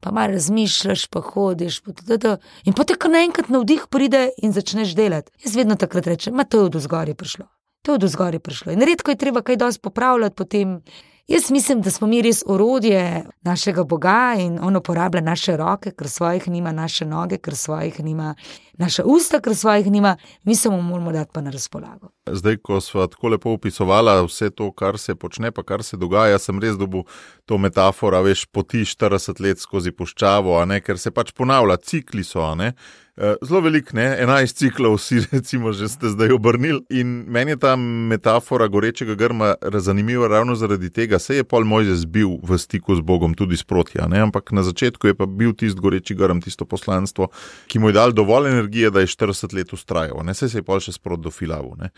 [SPEAKER 3] pa malo razmišljaš, pa hodiš. Pa da, da. In potem, ko naenkrat na vdih pride in začneš delati. Jaz vedno takrat rečem, ma to je od zgoraj prišlo. To je od zgoraj prišlo. In redko je treba kaj dosti popravljati potem. Jaz mislim, da smo mi res orodje našega Boga in on uporablja naše roke, ker svojih nima, naše noge, ker svojih nima, naše usta, ker svojih nima, mi se mu moramo dati pa na razpolago.
[SPEAKER 1] Zdaj, ko smo tako lepo opisovala vse to, kar se počne, pa kar se dogaja, sem res dobil to metaforo, veš, poti 40 let skozi puščavo, ne, ker se pač ponavlja, cikli so, ne. Eh, Zelo velik, ne? 11 ciklov si, recimo, že ste zdaj obrnili. In meni je ta metafora gorečega grma zanimiva ravno zaradi tega, se je pol Mojzes bil v stiku z Bogom tudi sproti, a ne? ampak na začetku je pa bil tisti goreči grm, tisto poslanstvo, ki mu je dal dovolj energije, da je 40 let ustrajal, ne se je pol še sprot dofilaval. Ne?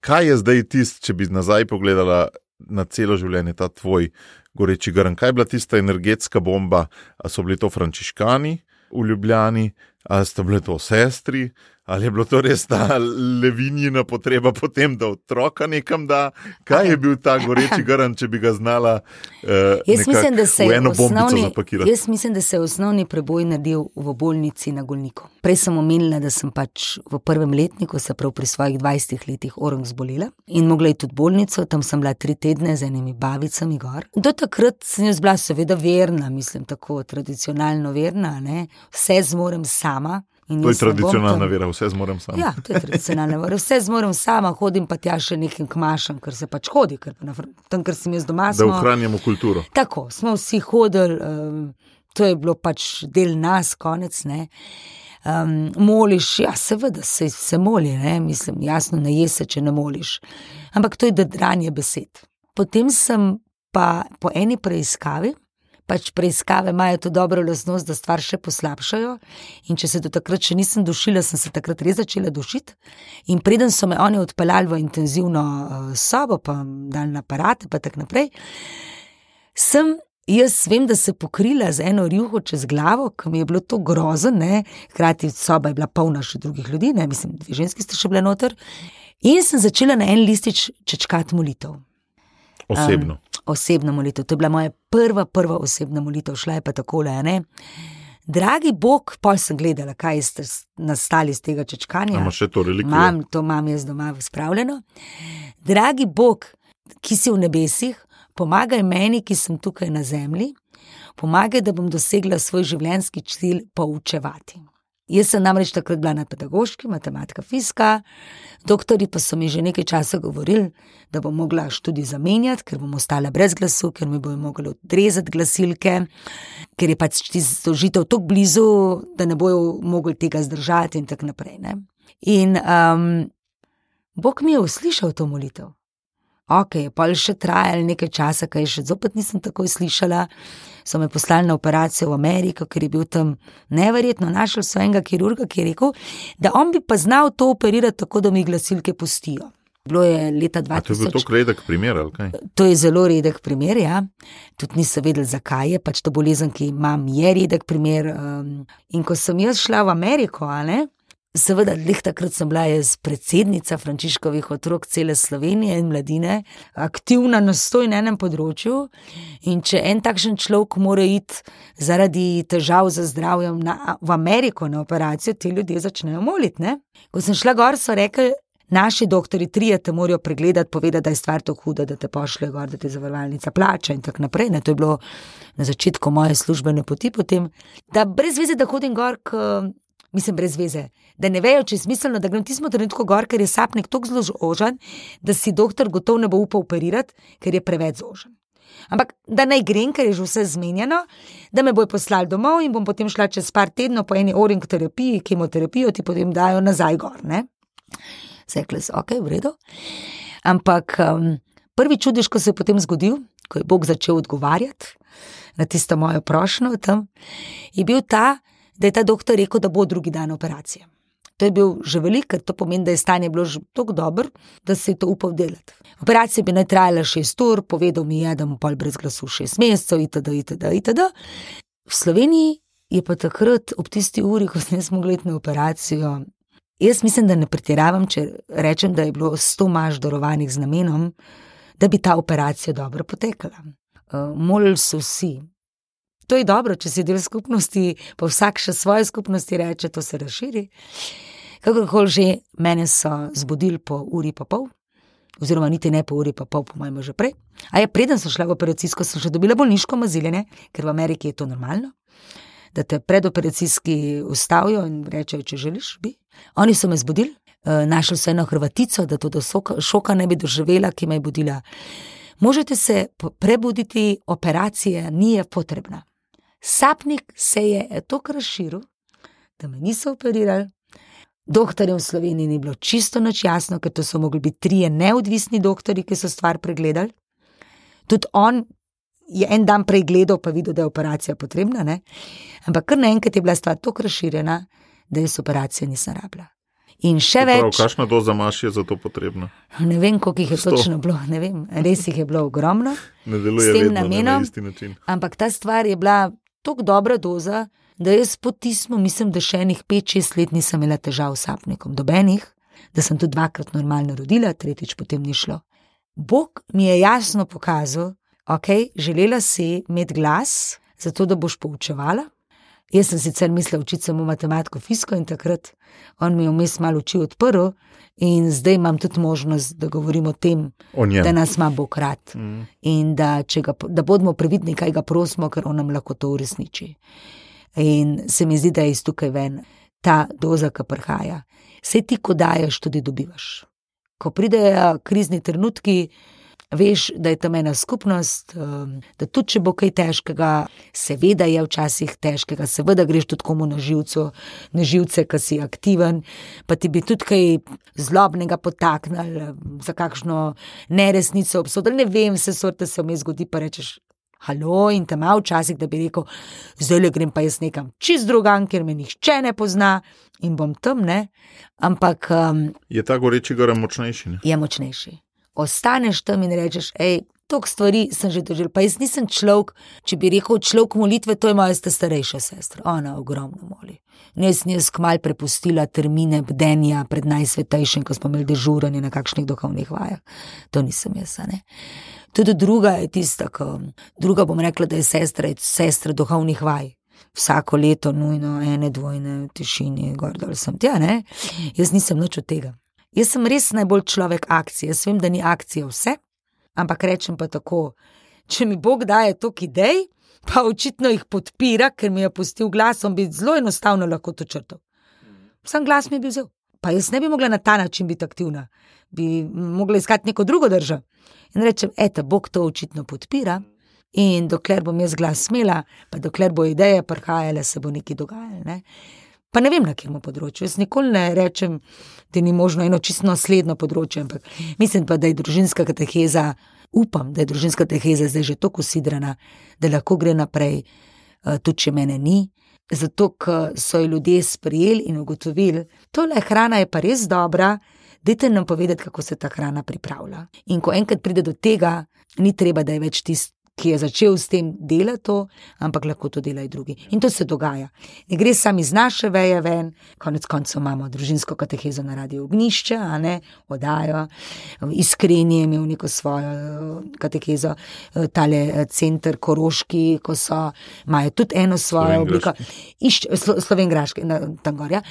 [SPEAKER 1] Kaj je zdaj tisto, če bi nazaj pogledala na celo življenje ta tvoj goreči grm? Kaj je bila tista energetska bomba? A so bili to frančiškani v Ljubljani, ali sta bile to sestri, ali je bilo to res ta levinjina potreba potem, da otroka nekam da? Kaj je bil ta goreči grm, če bi ga znala uh,
[SPEAKER 3] Jaz mislim, da se
[SPEAKER 1] v eno bombico
[SPEAKER 3] osnovni,
[SPEAKER 1] zapakirati?
[SPEAKER 3] jaz mislim, da se je osnovni preboj naredil v bolnici na Golniku. Prej sem omenila, da sem pač v prvem letniku, se pravi pri svojih 20 letih, orang zbolela in mogla je tudi bolnico, tam sem bila tri tedne z enimi babicami gor. Do takrat sem jaz bila seveda verna, mislim tako tradicionalno verna, ne? vse zmorem sama. In
[SPEAKER 1] To je tradicionalna
[SPEAKER 3] tam-
[SPEAKER 1] vera, vse zmorem sam.
[SPEAKER 3] Ja, to je tradicionalno. vera. Vse zmorem sama, hodim pa tja še nekim kmašam, ker se pač hodi, ker pa na tam, ker sem jaz doma.
[SPEAKER 1] Da
[SPEAKER 3] smo-
[SPEAKER 1] ohranjamo kulturo.
[SPEAKER 3] Tako, smo vsi hodili, um, to je bilo pač del nas, konec. Ne. Um, moliš, ja, seveda se, se moli, ne? mislim, jasno, ne je se, če ne moliš. Ampak to je dranje besed. Potem sem pa po eni preiskavi pač preiskave imajo to dobro lasnost, da stvar še poslabšajo. In če se do takrat še nisem dušila, sem se takrat res začela dušiti. In preden so me oni odpeljali v intenzivno uh, sobo, pa dal na aparate, pa tako naprej, sem. Jaz vem, da se je pokrila z eno rjuho čez glavo, ki mi je bilo to grozno, hkrati soba je bila polna še drugih ljudi, ne? mislim, dve ženski ste še bile noter. In sem začela na en listič čečkati molitev.
[SPEAKER 1] Osebno.
[SPEAKER 3] Um, osebna molitev. To je bila moja prva, prva osebna molitev, šla je pa takole. Ne? Dragi Bog, pol sem gledala, kaj ste nastali iz tega čečkanja.
[SPEAKER 1] Imamo še to relikvijo.
[SPEAKER 3] Imam, to imam jaz doma spravljeno. Dragi Bog, ki si v nebesih, pomagaj meni, ki sem tukaj na zemlji, pomagaj, da bom dosegla svoj življenjski cilj poučevati. Jaz sem namreč takrat bila na pedagoški, matematika, fizika, doktori pa so mi že nekaj časa govorili, da bom mogla študij zamenjati, ker bom ostala brez glasu, ker mi bojo mogli odrezati glasilke, ker je pač zožitev tako blizu, da ne bojo mogli tega zdržati in tako naprej. Ne? In um, Bog mi je uslišal to molitev. Ok, pa je še trajalo nekaj časa, kaj še zopet nisem takoj slišala. So me poslali na operacijo v Ameriko, ker je bil tam neverjetno. Našel so enega kirurga, ki je rekel, da on bi pa znal to operirati tako, da mi glasilke pustijo. Bilo je leta 2000.
[SPEAKER 1] To je bil to redek primer, ali kaj?
[SPEAKER 3] To je zelo redek primer, ja. Tudi niso vedeli, zakaj je pač to bolezen, ki imam, je redek primer. Um, in ko sem jaz šla v Ameriko, ali. Seveda, leh takrat sem bila jaz predsednica Frančiškovih otrok cele Slovenije in mladine, aktivna na stoj na enem področju. In če en takšen človek mora iti zaradi težav za zdravje v Ameriko na operacijo, ti ljudje začnejo moliti. Ne? Ko sem šla gor, so rekli, naši doktori trije te morajo pregledati, povedati, da je stvar tako huda, da te pošlje gor, da ti zavarovalnica plača in tako naprej. Ne? To je bilo na začetku moje službene poti, potem, da brez veze, da hodim gor. K, Mislim, brez veze, da ne vejo, če je smiselno, da grem tisto trenutko gor, ker je sapnik tako zelo zožen, da si doktor gotovo ne bo upal operirati, ker je preveč zožen. Ampak da naj grem, ker je že vse zmenjeno, da me bojo poslali domov in bom potem šla čez par tednov po eni oring terapiji, kemoterapijo ti potem dajo nazaj gor. Sekle so, ok, v redu. Ampak um, prvi čudež, ko se je potem zgodil, ko je Bog začel odgovarjati na tisto mojo prošnjo tam, je bil ta, da je ta doktor rekel, da bo drugi dan operacije. To je bil že velik, ker to pomeni, da je stanje bilo že tako dobro, da se je to upal delati. Operacija bi naj trajala šest ur, povedal mi je, da mu pol brez glasu šest mesecev, itd., itd., itd. V Sloveniji je pa takrat ob tisti uri, ko sem mogla iti na operacijo. Jaz mislim, da ne pretiravam, če rečem, da je bilo sto maž darovanih z namenom, da bi ta operacija dobro potekala. Uh, molili so vsi, To je dobro, če si del skupnosti, pa vsak še svoje skupnosti reče, to se razširi. Kakorkoli že, mene so zbudili po uri pa pol, oziroma niti ne po uri pa pol, po mojem, že prej. A je preden sem šla v operacijsko, sem še dobila bolniško maziljenje, ker v Ameriki je to normalno, da te predoperacijski ustavijo in rečejo, če želiš, bi. Oni so me zbudili, eh, našli so eno hrvatico, da to do šoka ne bi doživela, ki me je budila. Možete se prebuditi, operacija ni potrebna. Sapnik se je tako razširil, da me niso operirali. Doktorjem v Sloveniji ni bilo čisto noč jasno, ker to so mogli biti trije neodvisni doktori, ki so stvar pregledali. Tudi on je en dan pregledal, pa videl, da je operacija potrebna. Ne? Ampak kar naenkrat je bila stvar tako razširjena, da jaz operacije nisem rabila. In še
[SPEAKER 1] Prav,
[SPEAKER 3] več.
[SPEAKER 1] Kakšna doza maš je za to potrebna?
[SPEAKER 3] Ne vem, koliko jih je
[SPEAKER 1] Sto.
[SPEAKER 3] točno bilo, ne vem, res jih je bilo ogromno.
[SPEAKER 1] Ne deluje
[SPEAKER 3] S tem
[SPEAKER 1] vedno, ne,
[SPEAKER 3] namenom?
[SPEAKER 1] na isti način.
[SPEAKER 3] Ampak ta stvar je bila tako dobra doza, da jaz po tismu, mislim, da še enih 5-6 let nisem imela težav s sapnikom, dobenih, da sem tudi dvakrat normalno rodila, tretjič potem ni šlo. Bog mi je jasno pokazal, ok, želela si imeti glas, zato da boš poučevala. Jaz sem sicer mislila učiti samo matematiko, fiziko in takrat on mi je vmes malo oči odprl, in zdaj imam tudi možnost, da govorim o tem,
[SPEAKER 1] O njem.
[SPEAKER 3] da nas ima Bog rad
[SPEAKER 1] Mm.
[SPEAKER 3] in da, ga, da bodimo previdni, kaj ga prosimo, ker on nam lahko to uresniči. In se mi zdi, da je iz tukaj ven ta doza, ki prihaja. Vse ti, ko daješ, tudi dobivaš. Ko pridejo krizni trenutki, veš, da je tam ena skupnost, um, da tudi če bo kaj težkega, seveda je včasih težkega, seveda greš tudi komu na živce, na živce, ki si aktiven, pa ti bi tudi kaj zlobnega potaknili, za kakšno neresnico obsodili. Ne vem, vse sorte se mi zgodi, pa rečeš, halo in tam malo včasih, da bi rekel, zdaj le grem pa jaz nekam čist drugam, ker me nihče ne pozna in bom tam ne. Ampak um,
[SPEAKER 1] Je ta goreči gor močnejši? Ne?
[SPEAKER 3] je močnejši. Ostaneš tam in rečeš, hej, toliko stvari sem že doživel. Pa jaz nisem človek, če bi rekel človek molitve, to je moja sta starejša sestra. Ona ogromno moli. Jaz sem jaz kmal prepustila termine bdenja pred najsvetejšim, ko smo imeli dežuranje na kakšnih duhovnih vajah. To nisem jaz, ne. Tudi druga je tista, ko, druga bom rekla, da je sestra, je sestra duhovnih vaj. Vsako leto nujno ene dvojne tišine, gor dol sem tja, ne. Jaz nisem nič od tega. Jaz sem res najbolj človek akcije. Jaz vem, da ni akcija vse, ampak rečem pa tako, če mi Bog daje toliko idej, pa očitno jih podpira, ker mi je pustil glas, on bi zelo enostavno lahko to črtal. Sam glas mi je bil vzel. Pa jaz ne bi mogla na ta način biti aktivna, bi mogla iskati neko drugo državo. In rečem, eto, Bog to očitno podpira. In dokler bom jaz glas smela, pa dokler bo ideja prihajala, se bo nekaj dogajalo. Ne? Pa ne vem, na katerem področju. Jaz nikoli ne rečem, da ni možno eno čisto naslednjo področje, ampak mislim pa, da je družinska kateheza, upam, da je družinska kateheza zdaj že tako usidrana, da lahko gre naprej, eh, tudi če mene ni. Zato, ker so jo ljudje sprijeli in ugotovili, hrana je pa res dobra, dajte nam povedati, kako se ta hrana pripravlja. In ko enkrat pride do tega, ni treba, da je več tisti, ki je začel s tem delati to, ampak lahko to delajo drugi. In to se dogaja. Ne gre samo iz naše veje ven, konec koncev imamo družinsko katehezo na radio Ognišče, a ne oddajo. Iskreni je imel neko svojo eh, katehezo, eh, tale eh, center Koroški, ko so, imajo tudi eno svojo obliko. Išče, slo, Slovengraški, tam gorja.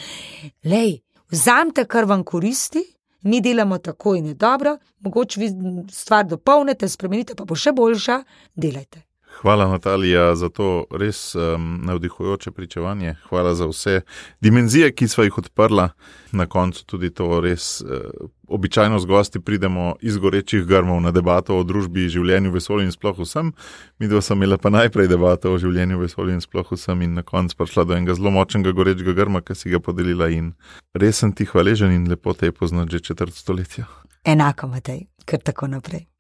[SPEAKER 3] Lej, vzamite, kar vam koristi. Mi delamo tako in je dobro, mogoče vi stvar dopolnite, spremenite, pa bo še boljša, delajte.
[SPEAKER 1] Hvala, Natalija, za to res um, navdihujoče pričevanje. Hvala za vse dimenzije, ki smo jih odprla. Na koncu tudi to res uh, običajno z gosti pridemo iz gorečih grmov na debato o družbi, življenju, vesolju in sploh vsem. Mi dva smo imeli pa najprej debato o življenju, vesolju in sploh vsem in na koncu prišla do enega zelo močnega gorečega grma, ki si ga podelila in res sem ti hvaležen in lepo te je poznati že četrt stoletja.
[SPEAKER 3] Enako, Matej, ker tako naprej.